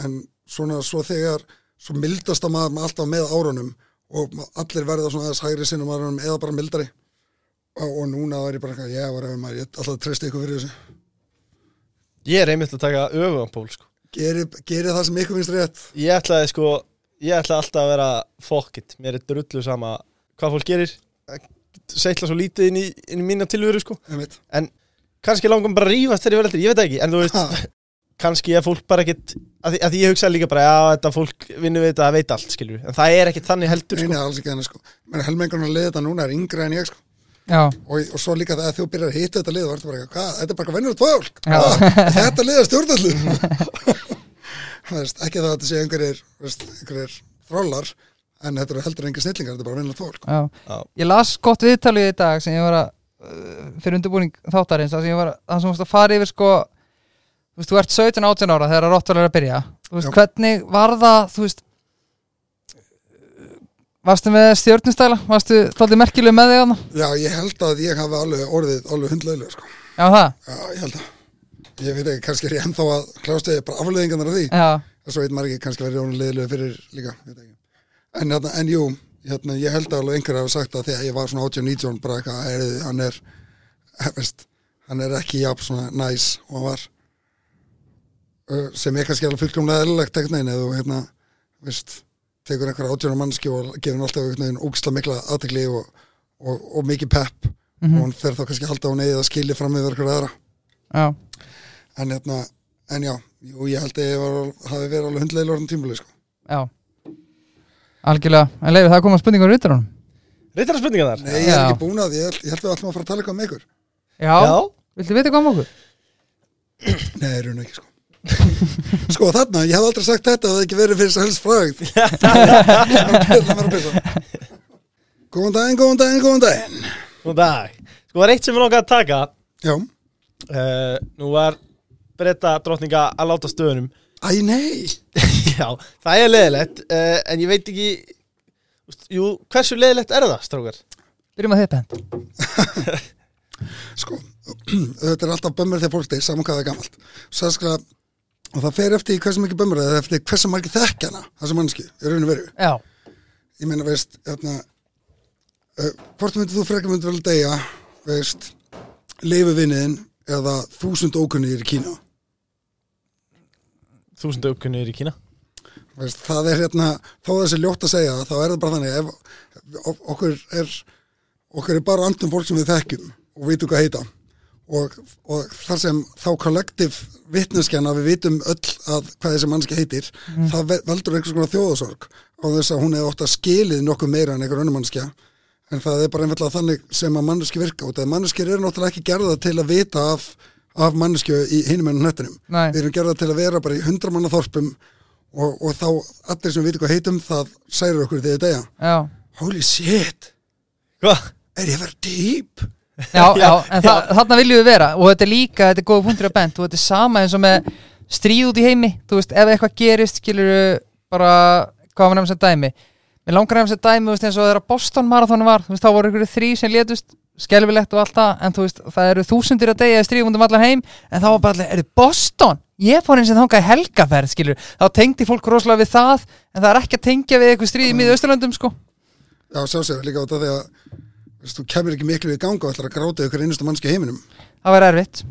en svona svo þegar svo mildast að maður alltaf með árunum og allir verða svona aðeins hægri sinnum árunum eða bara mildari og, og núna er ég bara ég var ef maður, ég alltaf treysti ykkur fyrir þessu. Ég er einmitt að taka öfugan pól sko. geri, geri það sem ykkur finnst rétt. Ég ætlaði sko Ég ætlaði alltaf að vera fokkitt Mér er drullu sama hvað fólk gerir. Seitla svo lítið inn í, inn í mína tilveru sko. Einmitt. Kannski langum bara að rífast þegar ég vel eftir Ég veit ekki, en þú veist Ha, Kannski að fólk bara ekkit að því, að því ég hugsaði líka bara Já, þetta fólk vinnur við þetta, það veit allt skilur En það er ekkit þannig heldur sko nei, alls ekki þannig sko. Menn helmengurinn að liða þetta núna er yngri en ég sko og, og svo líka það að þú byrjar að hitta þetta lið og ertu bara, eitthvað, hvað, þetta er bara vennur tvöfólk Já. þetta lið er stjórnallu veist, ekki það að þetta sé einhverjir veist, einhverjir þrólar en þetta eru heldur engin snillingar, þetta er bara vennur já. Já. Ég las gott viðtalið í dag sem ég var að uh, fyrir undirbúning þáttarins það sem ég var að, það sem varst að fara yfir sko þú veist, þú ert 17-18 ára þegar Rottvæl er að byrja. Þú veist, Já. hvernig var það þú veist varstu með stjórnustæla varstu tólið merkileg með þig þarna? já, ég held að ég hafi alveg orðið alveg hundleilu sko. já, það, já, ég held að ég veit ekki, kannski er ég ennþá að klást ég bara afleðingarnar af því já, og svo veit maður ekki, kannski verið honum liðilegu fyrir líka ég ekki. en, hérna, en jú, hérna, ég held að alveg einhver hafa sagt að þegar ég var svona 18-19 bara eitthvað, heyrðu, hann er veist, hann er ekki jafn svona næs og hann var sem er kannski alveg fullkomlega eðlilegt tekur einhverja 18 mannski og gefur alltaf einhvern veginn ógisla mikla aðtekli og, og, og mikið pepp. Og hann fer þá kannski að halda á hún eða skilja fram með einhverja aðra. Já, en hérna, en já, jú, ég held að ég var, hafi verið alveg hundlegilega orðin tímuleg sko. já. Algjörlega, en leiði það að koma spurningar út hún Reytar spurninga þar? Nei, ég er Já. ekki búin að því, ég held, ég held við ætlum að fara að tala eitthvað með ykkur. Já, viltu vita hvað um okkur? Nei, raun og ekki sko Sko þarna, ég hef aldrei sagt þetta að það ekki verið fyrir að pissa. Góðan daginn, góðan daginn, góðan daginn. Góðan dag. Sko, það er eitt sem við langar að taka. Já, uh, Nú var breyta drottninga að láta stöðunum. Æ nei. Já, það er leðilegt uh, En ég veit ekki Jú, hversu leðilegt er það, strákar? byrjum að bent. Sko, þetta er alltaf bömmur þegar fólk deyr saman hvað það er gamalt. Sannsklega, og það fer eftir hversu mikið bömmur er eftir hversu margir þekkjana þessu mannsku, í raun og veru. Já, ég meina, veist, hérna uh, hvort myndir þú frekar myndir vel deyja veist, leifuvinniðin eða þúsund ókunnir í Kína? Þúsund aukunnir í Kína? Veist, það er hérna, þó þessi ljótt að segja það, þá er það bara þannig ef, ef okkur er okkur er bara andum fólk sem við þekkjum og vitum hvað heita og, og þar sem þá kollektiv vitneskjana við vitum öll að hvað þessi mannski heitir það ve- veldur einhvers konar þjóðasorg á þess að hún hefði ótt að skilið nokkuð meira en einhver önnur mannskja en það er bara einfallega þannig sem að manneski virka og það manneskir eru náttúrulega ekki gerða til að vita af, af manneskju í hinum ennum hnettinum. Við erum gerða til að vera bara í hundra manna þorpum og, og þá allir sem vitum hvað heitum það særir okkur degja já. Holy shit, Hvað? er ég vera deep? Já, já, en þa þarna viljum við vera. Og þetta er líka, þetta er góða punktur að bent og þetta er sama eins og með stríð út í heimi. Þú veist, ef eitthvað gerist, skilur bara, hvað var nefnum sem dæmi. Mér langar nefnum sem dæmi, þú veist, eins og þegar Boston Marathon var, þú veist, þá voru ykkur þrý sem létust skelfilegt og allt það, en þú veist það eru þúsundir að deyja stríðum undum allan heim en þá var bara allir, eru Boston? Ég fór eins og þangað í helgaferð, skilur þá tengdi fólk rosalega við það en það er ekki að tengja við eitthvað stríð í miða Östurlöndum, sko. Já, sjá sér, líka því að veist, þú kemur ekki miklu í ganga og ætlar að gráta ykkur einustu mannski heiminum. Það var erfitt.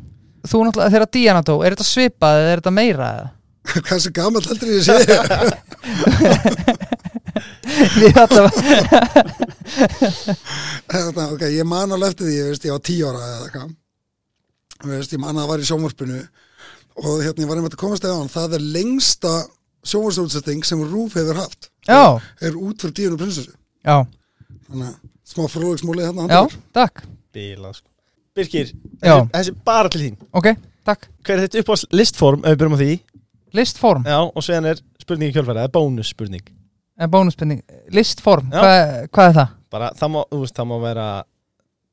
Þú náttúrulega þegar Diana dó, er þetta svipað eða er þetta meira eða? hvað sem gammal heldur ég sé? Við allavega Þetta, ok, ég man alveg eftir því, veist, ég var tíu ára eða eitthvað. Ég man að það var í sjónvarpinu og hérna ég var einmitt að komast eða hann það er lengsta sjónvarsútsetting sem Rúf hefur haft. Já, er út fyrir díunu prinsessu. Já, þannig að smá fróðugsmúli hérna já, takk. Bíla, sko. Birkir, Já. þessi, þessi bara til þín. Ok, takk. Hver er þetta upp á listform, ef við byrjum á því? Listform, Já, og sveðan er spurning í kjölfæri, það er bónus spurning er bónuspenning Listform, Já. hvað, hvað er það? Bara, það má, þú veist, það má vera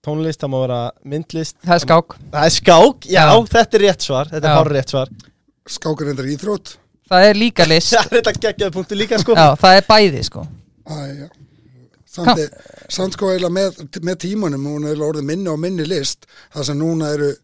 tónlist, það má vera myndlist. Það er skák. Það er skák, já, Já. þetta er rétt svar Þetta Já. er hár rétt svar. Skákar reyndar íþrótt. Það er líka list. Það er þetta geggjaði punktu líka, sko. Já, það er bæði sko. Æ, já. Samt, er- samt sko eiginlega með, með tímanum hún er eiginlega orðið minni og minni list það sem núna eru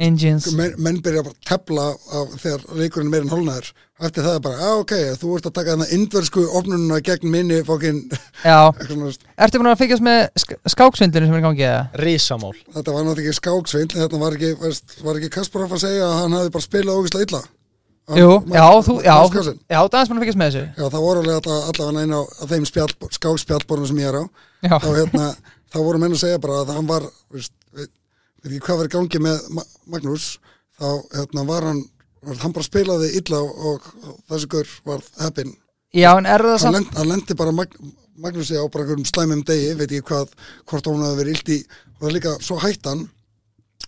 Engines. menn, menn byrja bara að tepla af, þegar leikurinn er meira en hálnaður eftir það er bara, já ok, þú ert að taka þarna indversku opnununa gegn minni fókin, Já, ertu búin að fylgjast með sk skáksvindinu sem er í gangi eða? Rísamál þetta var náttúrulega ekki skáksvindl þetta var ekki, var ekki Kasparov að segja að hann hafi bara spilað ógislega illa Jú, já, þú, já, já, það er búin að fylgjast með þessu. Já, það voru alveg alla- allavega einn á þeim spjall, skákspjallborðum sem ég er á. Já, þá, hérna, þá voru menn að segja bara að hann var veist, veit, ekki hvað var í gangi með Ma Magnús þá hérna, var hann hann bara spilaði illa og, og, þessi gaur var heppin já, en er það hann, samt lend, hann lendi bara Mag Magnúsi á bara einhverjum slæmum degi veit ekki hvað, hvort hún hafi verið illt í og það líka svo hættan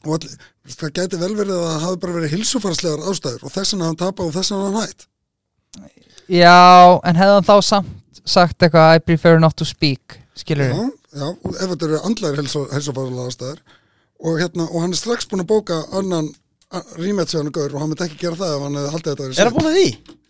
og all, það gæti vel verið að það hafi bara verið hilsufarslegar ástæður og þess vegna hann tapa og þess vegna hann hætt. Já, en hefði hann þá samt sagt eitthvað I prefer not to speak Skilur já, já, og ef þetta eru andlægur hilsufarslegar ástæður. Og, hérna, og hann er strax búin að bóka annan hann gaur og hann myndi ekki gera það ef hann hefði haldið þetta Er það búin að því?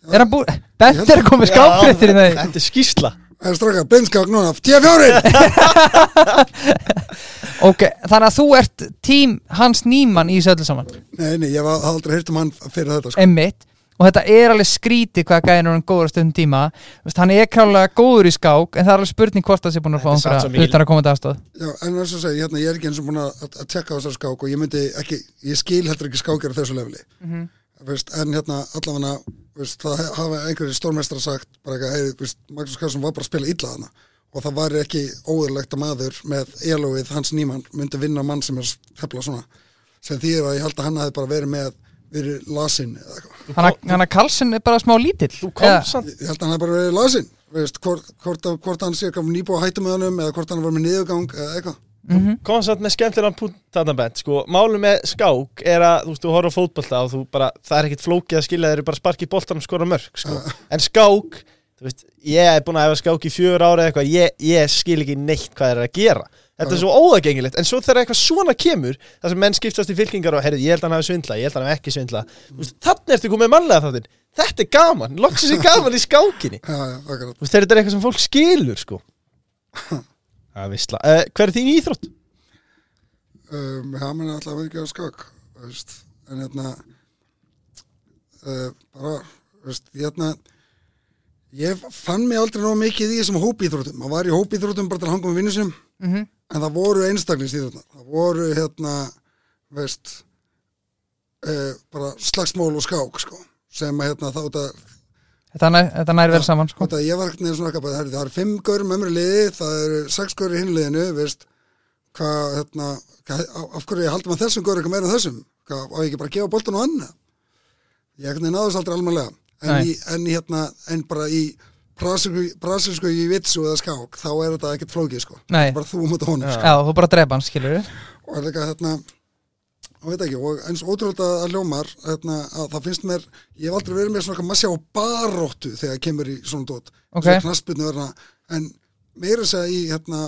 Er hann búin, Bent er að koma með skákfréttir í það Þetta er skýsla Það er straka, beinskák núna, 10-4 Ok, þannig að þú ert tím hans nýmann í þessu öllu saman? Nei, nei, ég var aldrei heyrt um hann fyrir þetta sko. Emmitt Og þetta er alveg skrítið hvað gæðin er hann góður á stundum tíma. Vist, Hann er klálega góður í skák En það er alveg spurning hvort það sé búin að fá Þetta er einhverja utan að koma til aðstóð Já, en eins og segi, hérna, ég er ekki eins og búin að, að, að tekka á þessar skák og ég myndi ekki, ég skil heldur ekki skákir á þessu lefli Mhm. veist, en hérna allavega veist, það hafa einhverjir stórmestrar sagt bara eitthvað, hey, veist, Magnús Karlsson var bara að spila illa þarna. Og það var ekki óðurlegt að maður með elóið hans nýmann myndi vinna mann sem er að tefla svona. Sem því að ég held að hann hafi bara verið með verið lasinn eða eitthvað. Hann að- hann Karlsson er bara smá lítill. Ég held að hann hafi bara verið lasinn. Veist, hvort, hvort, hvort hann sé nýbúið að hætta með honum eða hvort hann var með niðurgang eða eitthvað Mhm. kom samt með skemmtilegan bent sko, máli með skák er að þú veist, þú horfður á fótbolta og þú bara, það er ekkit flókið að skilja þeir eru bara sparki í boltan og skora mörg sko. en skák, þú veist, ég er búin að hefa skák í fjör ára eitthvað, ég, ég skil ekki neitt hvað þeir eru að gera. Þetta er svo óðagengilegt, en svo þegar eitthvað svona kemur það sem menn skiptast í fylkingar og heyrðu, ég held að hann hafi svindla, ég held að hann hafi ekki svindla mm. þannig ertu komið sem Það er vissla uh, Hver er þín íþrótt? um, já, menn alltaf ekki skák veist, en hérna uh, bara veist, hérna ég fann mig aldrei nóg mikið í þessum hópíþróttum. Maður var í hópíþróttum bara til að hanga með vinnu sinum Mhm. en það voru einstaklingsíþrótnar það voru hérna veist uh, bara slagsmól og skák sko, sem að hérna þá þetta Þetta nær, verið saman sko. Ég var ekkert neður svona eitthvað, það eru fimm gaur með í liði, það eru sex gaur í hinn liðinu, veist, hvað, hérna, hvað, af hverju ég haldi maður þessum gaur eitthvað meira en þessum, hvað, á ég ekki bara að gefa boltan á annað? Ég ekkert náðu þess aldrei almenlega, en, í, en í, hérna, en bara í brasilsku í vitsu eða skák, þá er þetta ekkert flókið, sko. Bara þú mútið honum, sko. Já, þú bara drepa hann, skilur við Og er þetta, hérna, og ekki, og eins ótrúlega að ljómar, hérna, að það finnst mér, ég hef aldrei verið með svona maður sjá baróttu þegar kemur í svona dót, Ok. svona knaspinu verna, en meira segja í, hérna,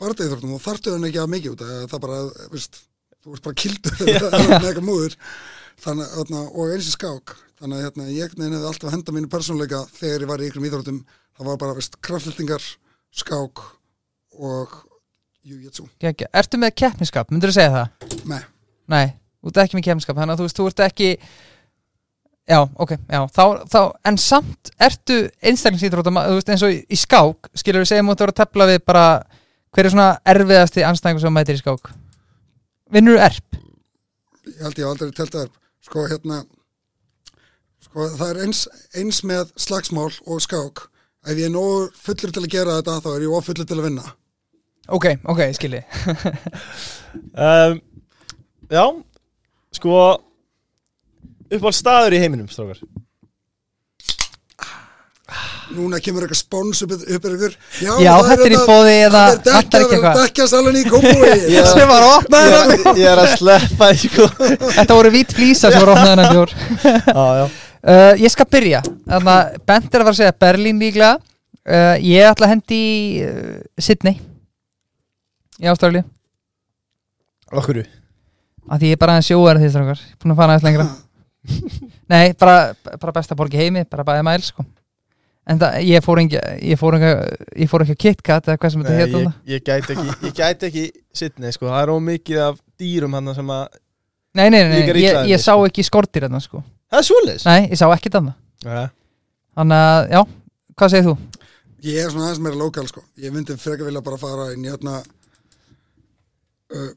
barðeithortum og þarftu hann ekki að mikið út, að það bara, veist, þú ert bara kildur þannig, hérna, og eins í skák, þannig að, hérna, ég hefði alltaf henda mínu persónleika þegar ég var í ykkur íþróttum, það var bara, kraftlendingar, skák og Gekja. Ertu með keppniskap, myndur þú segja það? nei. Nei, þú ert ekki með keppniskap Þannig að þú veist, þú ert ekki Já, ok, já þá, þá, En samt ertu einstaklingsýtróta Þú veist, eins og í, í skák Skilur við segjum að þú ert að tefla við bara Hver er svona erfiðasti anstæðingur sem mætir í skák? Vinnur erp? ég held ég aldrei telt það sko hérna sko það er eins, eins með slagsmál og skák ef ég er nógu fullur til að gera þetta þá er ég ofullur til að vinna Ok, ok, skilji um, Já, sko uppáhald staður í heiminum, strákar? Núna kemur eitthvað spóns upp, upp ykkur. Já, Já, þetta er í boði eða það er salun í kópúi. Sem var opnað ég, ég er að sleppa sko. Þetta voru vít flýsa sem voru opnað hennar bjór. Já, já. Uh, Ég skal byrja. Þannig að Bent er að að segja Berlín líklega. Uh, Ég ætla að hendi í uh, Sydney Í Ástralíu. Okkur Af því ég er bara aðeins sjóar því strákar. Búin að fara aðeins lengra. Nei, bara, bara besta borg í heimi Bara bæði mæl sko. En það, ég fór ekki Ég fór ekki, ég fór ekki að KitKat Eða hvað sem þetta hétt ég, ég gæti ekki Ég gæti ekki Sydney, sko. Það er ómikið af dýrum hann sem að Nei, nei, nei, nei ég, ég sá ekki skortir þarna sko. Það er svoleiðis? Nei, ég sá ekki þarna. Já. Þannig að, já, hvað segir þú? ég er svona aðeins meira lokal sko. Ég myndi frekar vilja bara fara inn í hérna uh,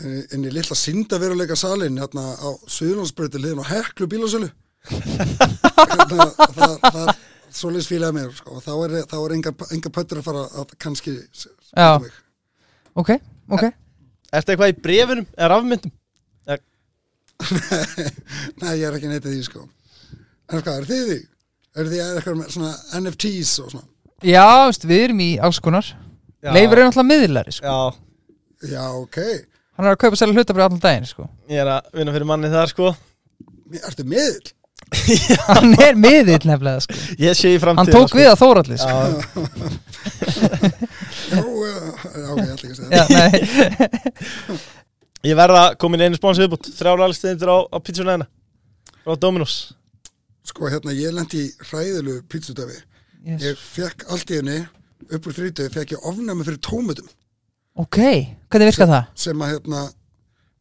inn, í- inn í litla syndaveruleika salin hérna á Suðurlandsbröti liðin á Heklu bílasölu hérna, það, það svoleiðis fílaði mér sko, og þá er, þá er enga, enga pöttur að fara að kannski Já. Ok, ok Ertu eitthvað í brefunum eða rafmyndum? Nei, ég er ekki neitt að því sko En hvað, er þið því? Er þið eitthvað með svona NFTs og svona? Já, veist, við erum í alls konar. Leifur er náttúrulega miðlari sko. Já, Já, ok Hann er að kaupa sér hlutabri allan daginn sko. ég er að vinna fyrir manni þar, sko. Ertu miðl? Hann er miðill nefnilega sko. Ég sé í framtíð Hann tók við að Þóralli sko. Já, Já, uh, já, ok, ég ætla ekki að segja Já, nei. Ég verða komin í einu spónsi viðbútt Þrjára alstindir á, á pítsunæðina Frá Dominos. Sko, hérna, ég lendi í hræðilu pítsutöfi yes. Ég fekk allt í henni upp úr þrítuði fekk ég ofnæmi fyrir tómutum Ok, hvernig virkar það? sem að hérna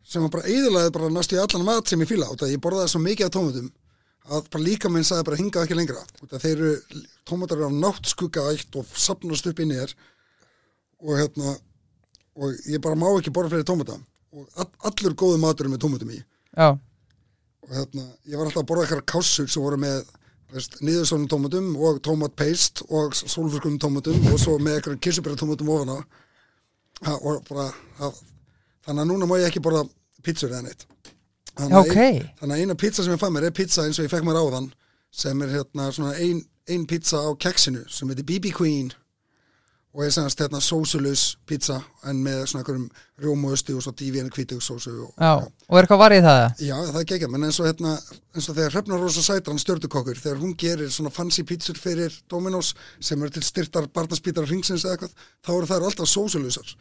sem að bara eðalaði bara næstu í allan mat sem ég fíla út að ég borðaði svo mikið af tómutum að bara líka minn sagði bara hingað ekki lengra. Út að þeir eru, tómatar eru á nátt skugga ætt og sapnast upp inn í þér og hérna og ég bara má ekki borða fleiri tómata. Og all, allur góðu matur er með tómutum í. Já, og hérna, ég var alltaf að borða eitthvað kássur sem voru með nýðursónum tómatum og tómatpaste og sólfurkunum tómatum og svo með eitthvað kirsubæra tómatum ofan á ha, bara ha, þannig að núna má ég ekki borða pítsur eða neitt þannig, Já, að ok. ein, þannig að eina pizza sem ég fæ mér er pizza eins og ég fekk mér áðan sem er hérna svona ein, ein pizza á keksinu sem heitir BB Queen og er semast hérna sósulus pizza en með svona einhverjum rjómuösti og svo dífinu kvítugsósu og, já, og er eitthvað varðið það? Já, það er geggjað, menn eins og hérna eins og þegar Hrefna Rósa Sætran stjörtukokkur þegar hún gerir svona fancy pítsur fyrir Dominos sem eru til styrtar barnaspítar hringsins eða eitthvað, þá eru þær alltaf sósulusar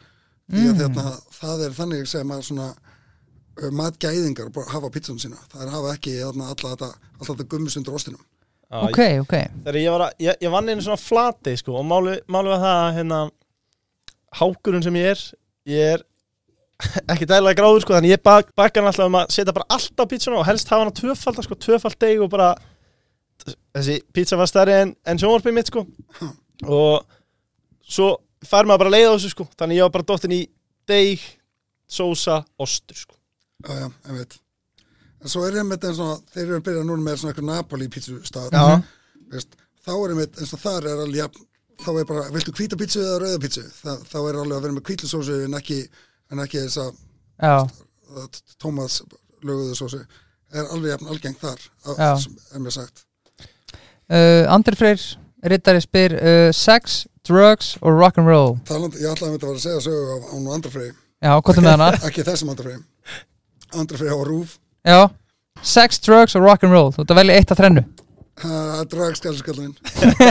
því að hérna, það er þannig sem að svona uh, matgæðingar hafa pítsunum sína. Það er hafa ekki hérna, alla þetta, alla þetta gummis undir ostinum Já, Ok, ok. Þegar ég var að, ég, ég vann einu svona flati sko, og máli, máli var það að hérna, hákurinn sem ég er ég er ekki dælaði gráður sko, þannig ég bak, bakar hann alltaf um að setja bara allt á pítsuna og helst hafa hann á tvöfald sko, tvöfald deg og bara þessi pítsa var stærri en, en sjónvarpið mitt sko. Og svo fær maður bara leið á þessu sko þannig ég var bara dottin í deg sósa, ostur sko. Já, já, ég veit en svo er einmitt eins og þeir eru að byrja núna með svona eitthvað Napoli pítsustað Já. veist, þá er einmitt eins og þar er alveg jafn, þá er bara, viltu hvíta pítsu eða rauða pítsu? Þa, þá er alveg að vera með hvítlusósu en ekki, en ekki þess að Tómas löguðu sósu. Er alveg jafn algengt þar að, er mér sagt. Uh, Andri Freyr Rittari spyr uh, Sex, drugs og rock'n'roll ég ætlaði að þetta var að segja sögu á, á er með hana? ekki þessum Andrafrey Andrafrey á Rúf Já, sex, drugs og rock'n'roll Þú ert að velja eitt af þrennu. Að draga skallskallin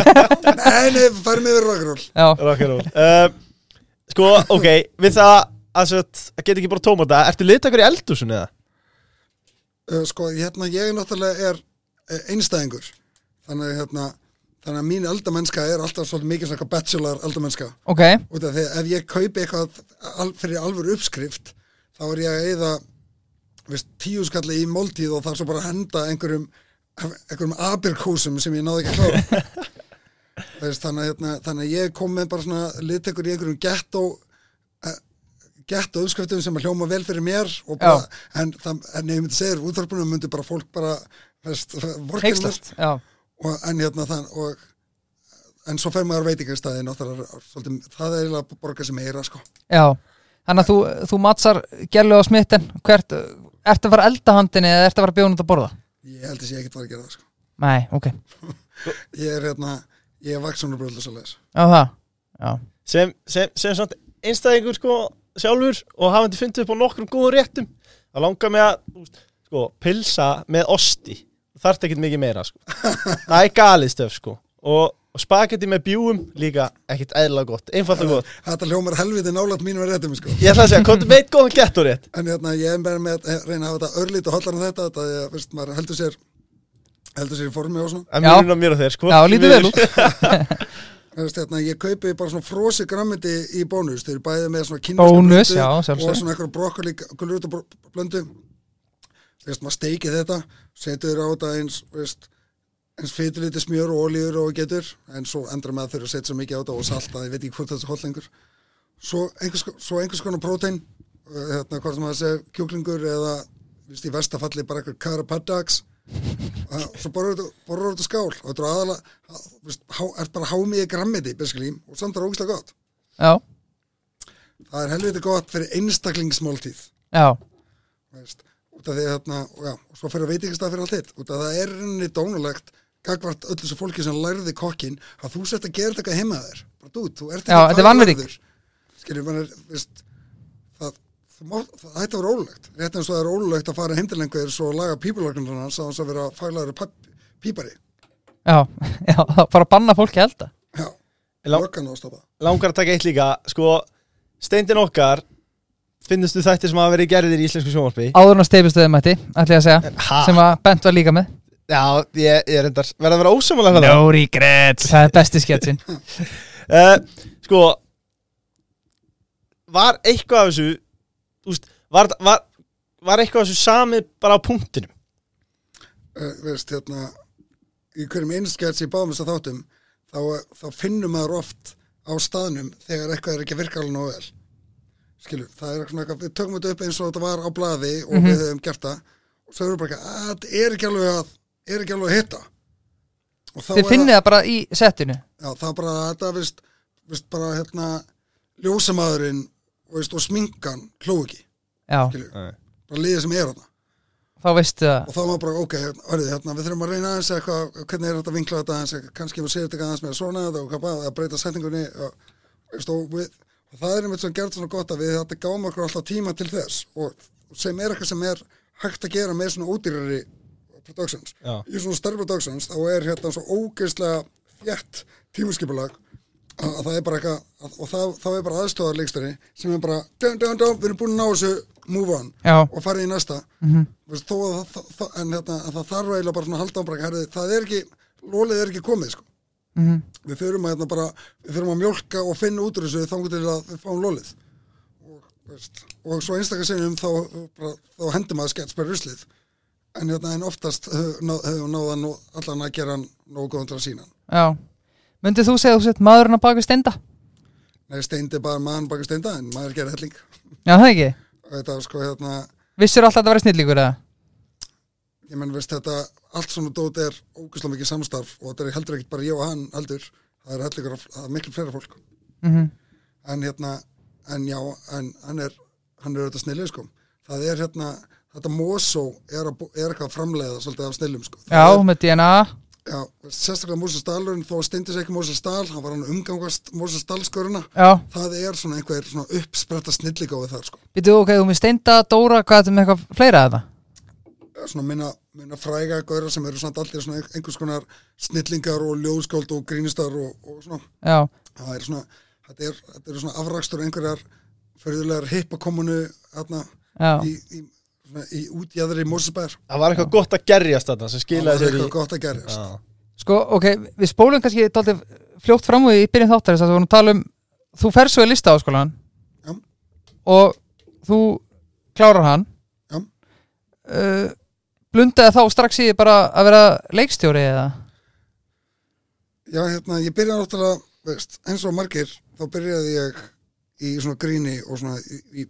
nei, nei, færum yfir rock'n'roll Já, Rock'n'roll uh, Sko, ok, við það að, að geta ekki bara tómata Ertu litakar í eldúsun eða? uh, sko, hérna, ég náttúrulega er uh, einstæðingur. Þannig, að, hérna, þannig að mín eldamennska er alltaf svolítið mikið svona bachelor eldamennska. Ok. Út af því að ef ég kaupi eitthvað al, fyrir alvöru uppskrift þá er ég að eyða veist, tíu skalli í máltíð og það er svo bara henda einhverjum einhverjum abirkúsum sem ég náði ekki að klára veist, þannig, að, hérna, þannig að ég kom með bara svona liðtekur í einhverjum ghetto uh, gett auðskriftum sem að hljóma vel fyrir mér og bara, en, það, en ég myndi segja útvarpunum myndi bara fólk bara og, en hérna þann og en svo fer maður á veitingastæði náttúrulega, svolítið, það er eiginlega að borga sem meira sko. já Þannig að þú, þú matsar gælu á smitten Hvert, ertu að fara að elda handinni eða ertu að fara að bjóða hún að borða? ég held að ég ekkert var að gera það sko. Nei, ok, ég er hérna, ég er vaksunur bröðlega svo leiðis já það Já, sem, sem, sem samt einstæðingur sko sjálfur og hafandi fundið upp á nokkrum góðum réttum það langar mig að þú veist, sko, pilsa með osti þarf ekkert mikið meira sko. það er galið stöf sko og, og spagetti með bjúum líka ekkert eðla gott, einfalt og gott. Þetta hljómar helviti nálægt mínum að réttum sko. ég ætla að segja, komdu veit góðan gett og rétt en hérna, ég er bara með að reyna að hafa þetta örlít og hollar en þetta, þetta ég, veist, maður heldur sér heldur sér í formi og svona. En Já. mjög mér og þeir sko. Já lítið vel út. Þú veist, hérna, ég kaupi bara svona frosi grammiti í bónus, þeir eru bæði með svona kynneska Bónus, blöndu já, og svona eitthvað brokkoli blöndu þú veist, maður steikið þetta setur á þetta eins veist, eins fyrir lítið smjör og olíur og getur, en svo endra með að þau eru að setja svo mikið á þetta og salta, ég veit ekki hvort þetta er hot lengur. Svo einhvers, svo einhvers konar prótein hérna, hvort maður segja kjúklingur eða, veist, í vestafalli bara eitthvað karapaddags og svo borður þetta skál og þetta er aðalega, há- er bara hámiði grammiti, og samt er það ógislega gott. Já, það er helviti gott fyrir einstaklingsmáltíð. Já, veist, út af því að þarna, og og svo fyrir veitingastað fyrir allt hitt, af það er rauninni dónulegt gagvart öll þessu fólki sem lærði kokkin að þú sért að gera þetta eitthvað heima þér. Bara þú, þú ert Já, þetta er vanvirðing. skiljum, mann er, veist það, það, það ætti að vera ólulegt rétt eins og það er ólulegt að fara heim til einhver svo að laga pípulagnar hans að hans að vera faglæður pípari. Já, já Bara að banna fólki að elda. Já, Lá- löggan á að stoppa. langar að taka eitt líka sko, steindin okkar finnustu þættir sem hafa verið gerðir í íslensku sjónvarpi? Áður en að steifistöðum mætti, ætla ég að segja ha, Sem að Bent var líka með já, ég, ég er endar verða að vera ósamalega það regrets Það er besti sketsin uh, sko var eitthvað af þessu þú veist, var, var, var eitthvað af þessu sami bara á punktinum? Uh, veist, hérna í hverjum einskjæðs í báðum þess að þáttum þá, þá finnum maður oft á staðnum þegar eitthvað er ekki að virka alveg nógu vel. Skilju, það er svona eitthvað við tökum þetta upp eins og þetta var á blaði og við höfum gert það. Og svo erum við bara ekki að þetta er ekki alveg að er ekki alveg að hitta. Og þá Þið finnið það bara í settinu? Já, það er bara þetta vist, vist bara hérna ljósamaðurinn veist, og sminkan hló ekki Já, skilju, bara liðið sem er þarna. Þá veistu það. Og þá var bara, ok, hörðu, hérna, við þurfum að reyna aðeins eitthvað, hvernig er þetta að vinkla þetta aðeins kannski við segja þetta aðeins með svona þetta og hvað bara, að breyta setningunni og, veist, og, við, og það er einmitt sem gerð svona gott að við þetta gáum okkur alltaf tíma til þess og sem er eitthvað sem er hægt að gera með svona ódýrari productions Já. í svona stærri productions þá er hérna svo ógeðslega fjett tímaskipulag að, að það er bara eitthvað að, og það, þá er bara aðstofarleikstari sem er bara, dun, dun, dun, við erum búin að ná þessu move on. Já, og farið í næsta. Mhm. Veist, þó að það, en hérna, að það þarf eiginlega bara svona að halda ámbræk herri, það er ekki, lólið er ekki komið sko. mhm, við þurfum að hérna, bara við þurfum að mjólka og finna út úr þessu þangur til að við fáum lólið og, veist, og svo einstakar sinnum þá, bara, þá hendur maður skets bara ruslið en, hérna, en oftast hefur hef náðan allan að gera hann nógu góðan til að sína já. Myndið þú segja að þú sett maðurinn að baka steinda? Nei, steindi bara mann baka steinda en maður gerir helling. Já, það ekki? Þetta sko hérna Vissur alltaf að var snillíkur eða? ég menn veist þetta allt svona dót er ógæslega mikið samstarf og þetta er heldur ekkert bara ég og hann heldur. Það er heldur það er miklu fleira fólk. Mm en hérna en já, en hann er hann er auðvitað snillið sko. Það er hérna, þetta Mosó er, er eitthvað að framleiða svolítið af snillum sko. Já, Það er, með DNA já, sérstaklega Mosó Stalurinn þó sér ekki Mosó Stal hann var hann umgangast Mosó Stalsköruna Já, það er svona einhver svona uppspretta snilligáði þar sko. Býtu ok, þú með steinda, Dóra, hvað er með eitthvað fleira að þetta? svona minna, minna fræga gauðra sem eru svona allir svona einhvers konar snillingar og ljóðskáld og grínistar og, og svona. Já, það er svona, þetta er, þetta er svona afrakstur einhverjar förðulegar hippakomunu já, í, í, svona, í útjæðri Mósesbær það var eitthvað gott að gerjast þarna sem það skilaði sér í eitthvað gott að gerjast Já. sko, ok, við spólum kannski dálítið fljótt fram úr í byrjun þáttar þess að við vorum að tala um, þú fer svo í lista á skólan Já. og þú klárar hann Já. uh, blundaði þá strax í bara að vera leikstjóri eða? já, hérna, ég byrjaði náttúrulega veist, eins og margir, þá byrjaði ég í svona gríni og svona í, í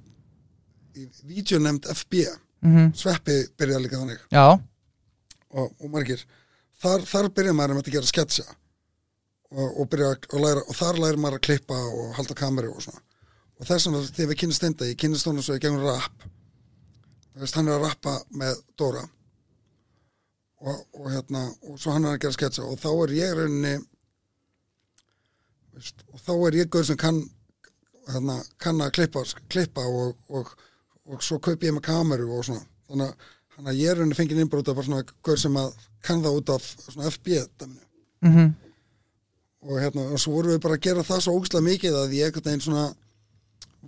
í vídeonemnd FB mm Sveppi byrjaði líka þannig. Og, og margir. Þar, þar byrja maður um að gera sketsa og, og að læra og þar lærir maður að klippa og halda kameru og svona. Og þess vegna þegar við kynnist enda ég kynnist honum svo í gegnum rap. Þú veist, hann er að rappa með Dóra. Og, og hérna og svo hann er að gera sketsa og þá er ég rauninni og þá er ég gaur sem kann hérna, kann að klippa, klippa og, og, og svo kaupi ég með kameru og svona. Þannig þannig að ég er rauninni fengið innbrót af bara svona gaur sem að kann það út af svona FB mm og hérna og svo vorum við bara að gera það svo ógæslega mikið að ég einhvern veginn svona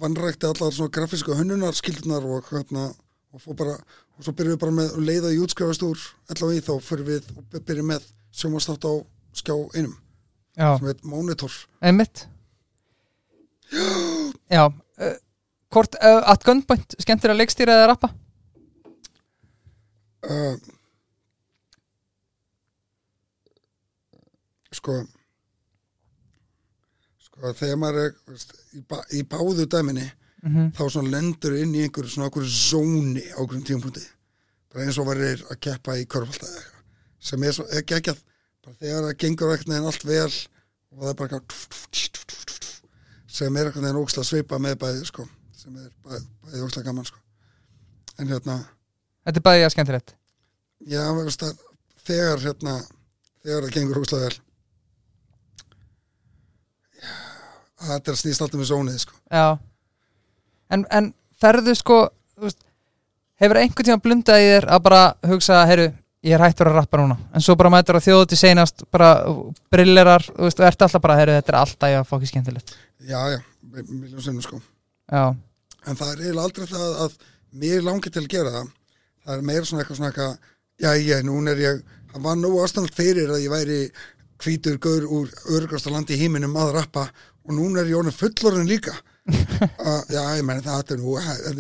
vannrækti allar svona grafíska hönnunar skildunar og hérna og fór bara og svo byrjum við bara með að leiða í útskrifast úr allavega í þá fyrir við og byrjum með sjómastátt á skjá einum já, sem heit Monitor. Einmitt. Já uh, Hvort uh, at gunpoint skemmtir að leikstýra eða rappa? uh, sko sko þegar maður er veist, í, bá, í báðu dæminni Mm þá svona lendur inn í einhverju svona einhverju zóni á einhverjum tímapunkti. Bara eins og varir að keppa í eitthvað sem er svo ekki ekki að bara þegar það gengur ekkert neginn allt vel og það er bara eitthvað sem er eitthvað neginn ógslag svipa með bæði sko sem er bæði, bæði ógslag gaman sko. En hérna Þetta er bæði að skemmtilegt. Já veist þegar hérna þegar það gengur ógslag vel. Já það er að snýst alltaf með zónið sko. Já. En, en ferðu sko veist, Hefur einhvern tíma blundað í þér að bara hugsa, heyru, ég er hættur að rappa núna. En svo bara mætur að þjóðu til seinast bara brillerar, og ert alltaf bara heyru, þetta er alltaf að fókið skemmtilegt. Já já, miljón sinnum sko. Já, en það er eiginlega aldrei það að mér langi til að gera það. Það er meira svona eitthvað svona eitthvað já, já, núna er ég, það var nú ástand fyrir að ég væri hvítur gaur úr örgasta landi í heiminum að rappa og núna er ég orðin fullorinn líka. Uh, já, ég meni það er nú en,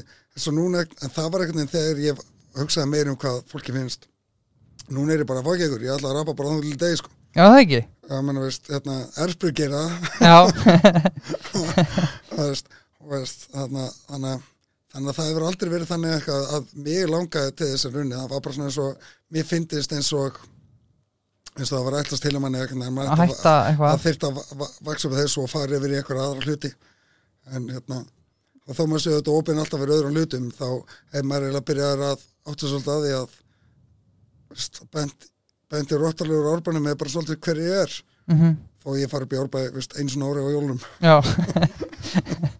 núna, en það var veginn þegar ég hugsaði meira um hvað fólki finnst. Núna er ég bara fagjegur, ég ætla að rappa bara þannig til degi sko. Já það ekki? Já, menn, veist, hérna, Ersbrug gera það. Já, veist, og veist, þannig, að- það hefur aldrei verið þannig eitthvað að mig langaði til þess að runni það var bara svona eins og, mér fyndist eins og eins og það var ætlast til að manni það þyrfti að va- va- vaksa upp þessu og fara yfir í eitthvað aðra hluti. En hérna og þá maður séu þetta opinn alltaf fyrir öðrum hlutum þá er maður eiginlega byrjaður að áttu svolítið að því að veist, bent, benti róttalegur árbænum er bara svolítið hver ég er. Mm þó ég fari upp í árbæ veist, eins og ári á jólum Já,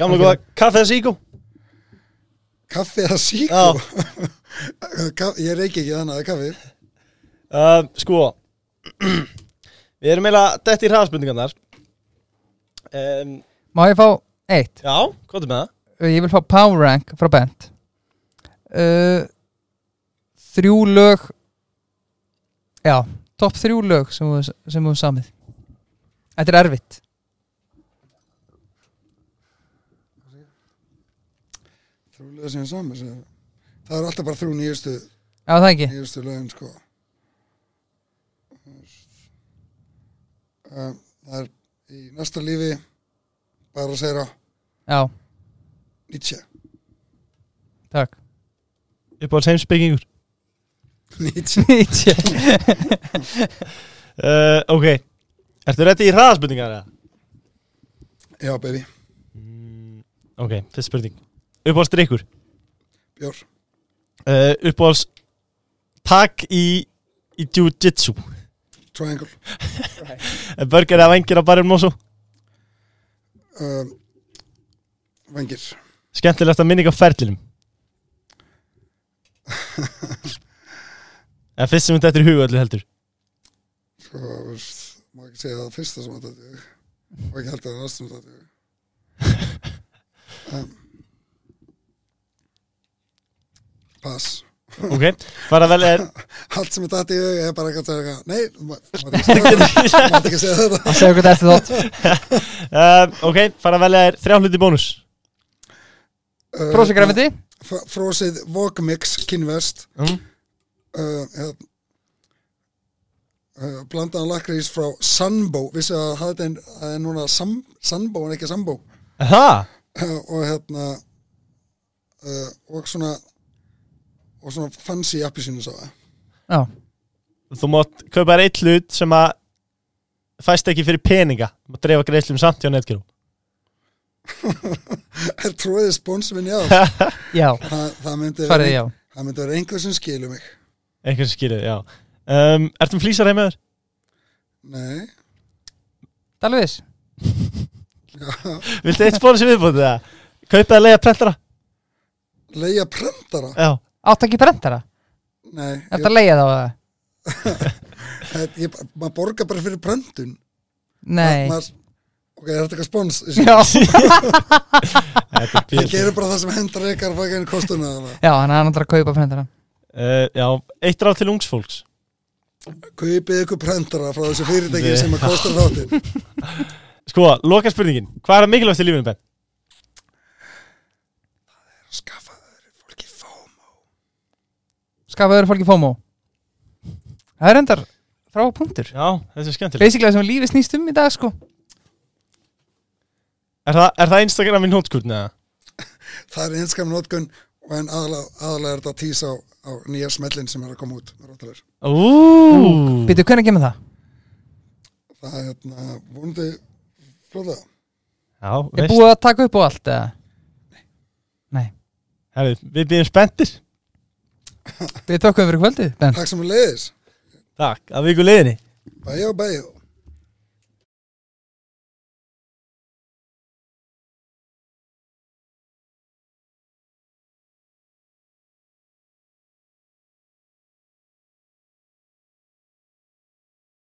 Gamla góða kaffe eða síkó Kaffi eða síkó? Kaff- ég reiki ekki þannig að það er kaffi. Uh, Sko Við erum eiginlega dett í hraðspurningarnar um, má ég fá eitt? Já, hvað er með það? Ég vil fá power rank frá Bent. Uh, Þrjú lög Já, topp þrjú lög sem hefur samið. Þetta er erfitt Þrjúlega sem saman sem, Það er alltaf bara þrjú nýjustu Já, það ekki? nýjustu lögin sko. Um, Það er í næsta lífi bara að segja Já, Nietzsche. Takk. Upp á heimsbyggingur Nietzsche. Nietzsche. Uh, Ok. Ertu rétti í hraðspurningar? eða? Já, baby, Ok, fyrst spurning Uppáhalds drikkur bjór. Uh, Uppáhalds Takk í Í jiu-jitsu. Triangle. Burger eða vengir á barinn Mosso um, Vengir Skemmtilegasta minning á ferlinum? Eða fyrst sem þetta er í huga öllu heldur? Sko, má ekki segja það fyrsta sem þetta og ekki held að það er næstum þetta um, Pass. Ok, fara vel er allt sem er dætt í hug er bara eitthvað að segja nei, mátt ekki ekki segja þetta. Að segja hvað eftir þátt. Uh, Ok, fara vel er þrjá hluti bónus. Uh, Brósi grafindi fr- Frósið Vogmix kynvest mm. uh, hérna, uh, blandaðan lakrís frá Sunbo vissi að það er núna sam, Sunbo en ekki Sambo Það? uh, og hérna uh, og svona og svona fancy appisínu sá Já, Þú mátt kaupa þér eitt hlut sem að fæst ekki fyrir peninga. Þú mátt dreifa greiðslum samt hjá netgjörú er tróðið sponsum minn já já, það, það myndi svarið já það myndi vera einhver sem skilur mig. Einhvern sem skilur, já. Um, Ertum flýsar heim með þér? nei, viss Viltu eitt spónus viðbútið það? Kaupið að leiða prentara? leia prentara? Já Átt ekki brentara nei, Er þetta að leiða þá það? maður borgar bara fyrir prentun. Nei. Ma, ok, er þetta eitthvað spons? Já, Þetta er það bíl gerir bara það sem hendar ykkar fækinn kostuna já hann er annar að kaupa brentara uh, Já, eitt ráð til ungs fólks. Kaupið ykkur prentara frá þessu fyrirtæki sem að kostar þáttinn. Sko, loka spurningin Hvað er að mikilvægt í lífinu, Ben? skaffa þeir fólki FOMO Skafaður fólki FOMO. Það er endar frá punktur. Já, þessi er skemmtileg Basically það sem lífið snýst um í dag sko. Er það, er það Instagram í nótskurt, neða? það er einskam notkun og en aðalega, aðalega er þetta að tísa á, á nýja smellin sem er að koma út með róttalega. Úúúú Býtu, hvernig kemur það? það er hérna vonandi flóða Já, Er veist. búið að taka upp á allt eða? Nei. Herri, Við byrjum spenntir Við tókum fyrir kvöldið, Ben takk sem við leiðis, Takk, að viku leiðinni bæjó bæjó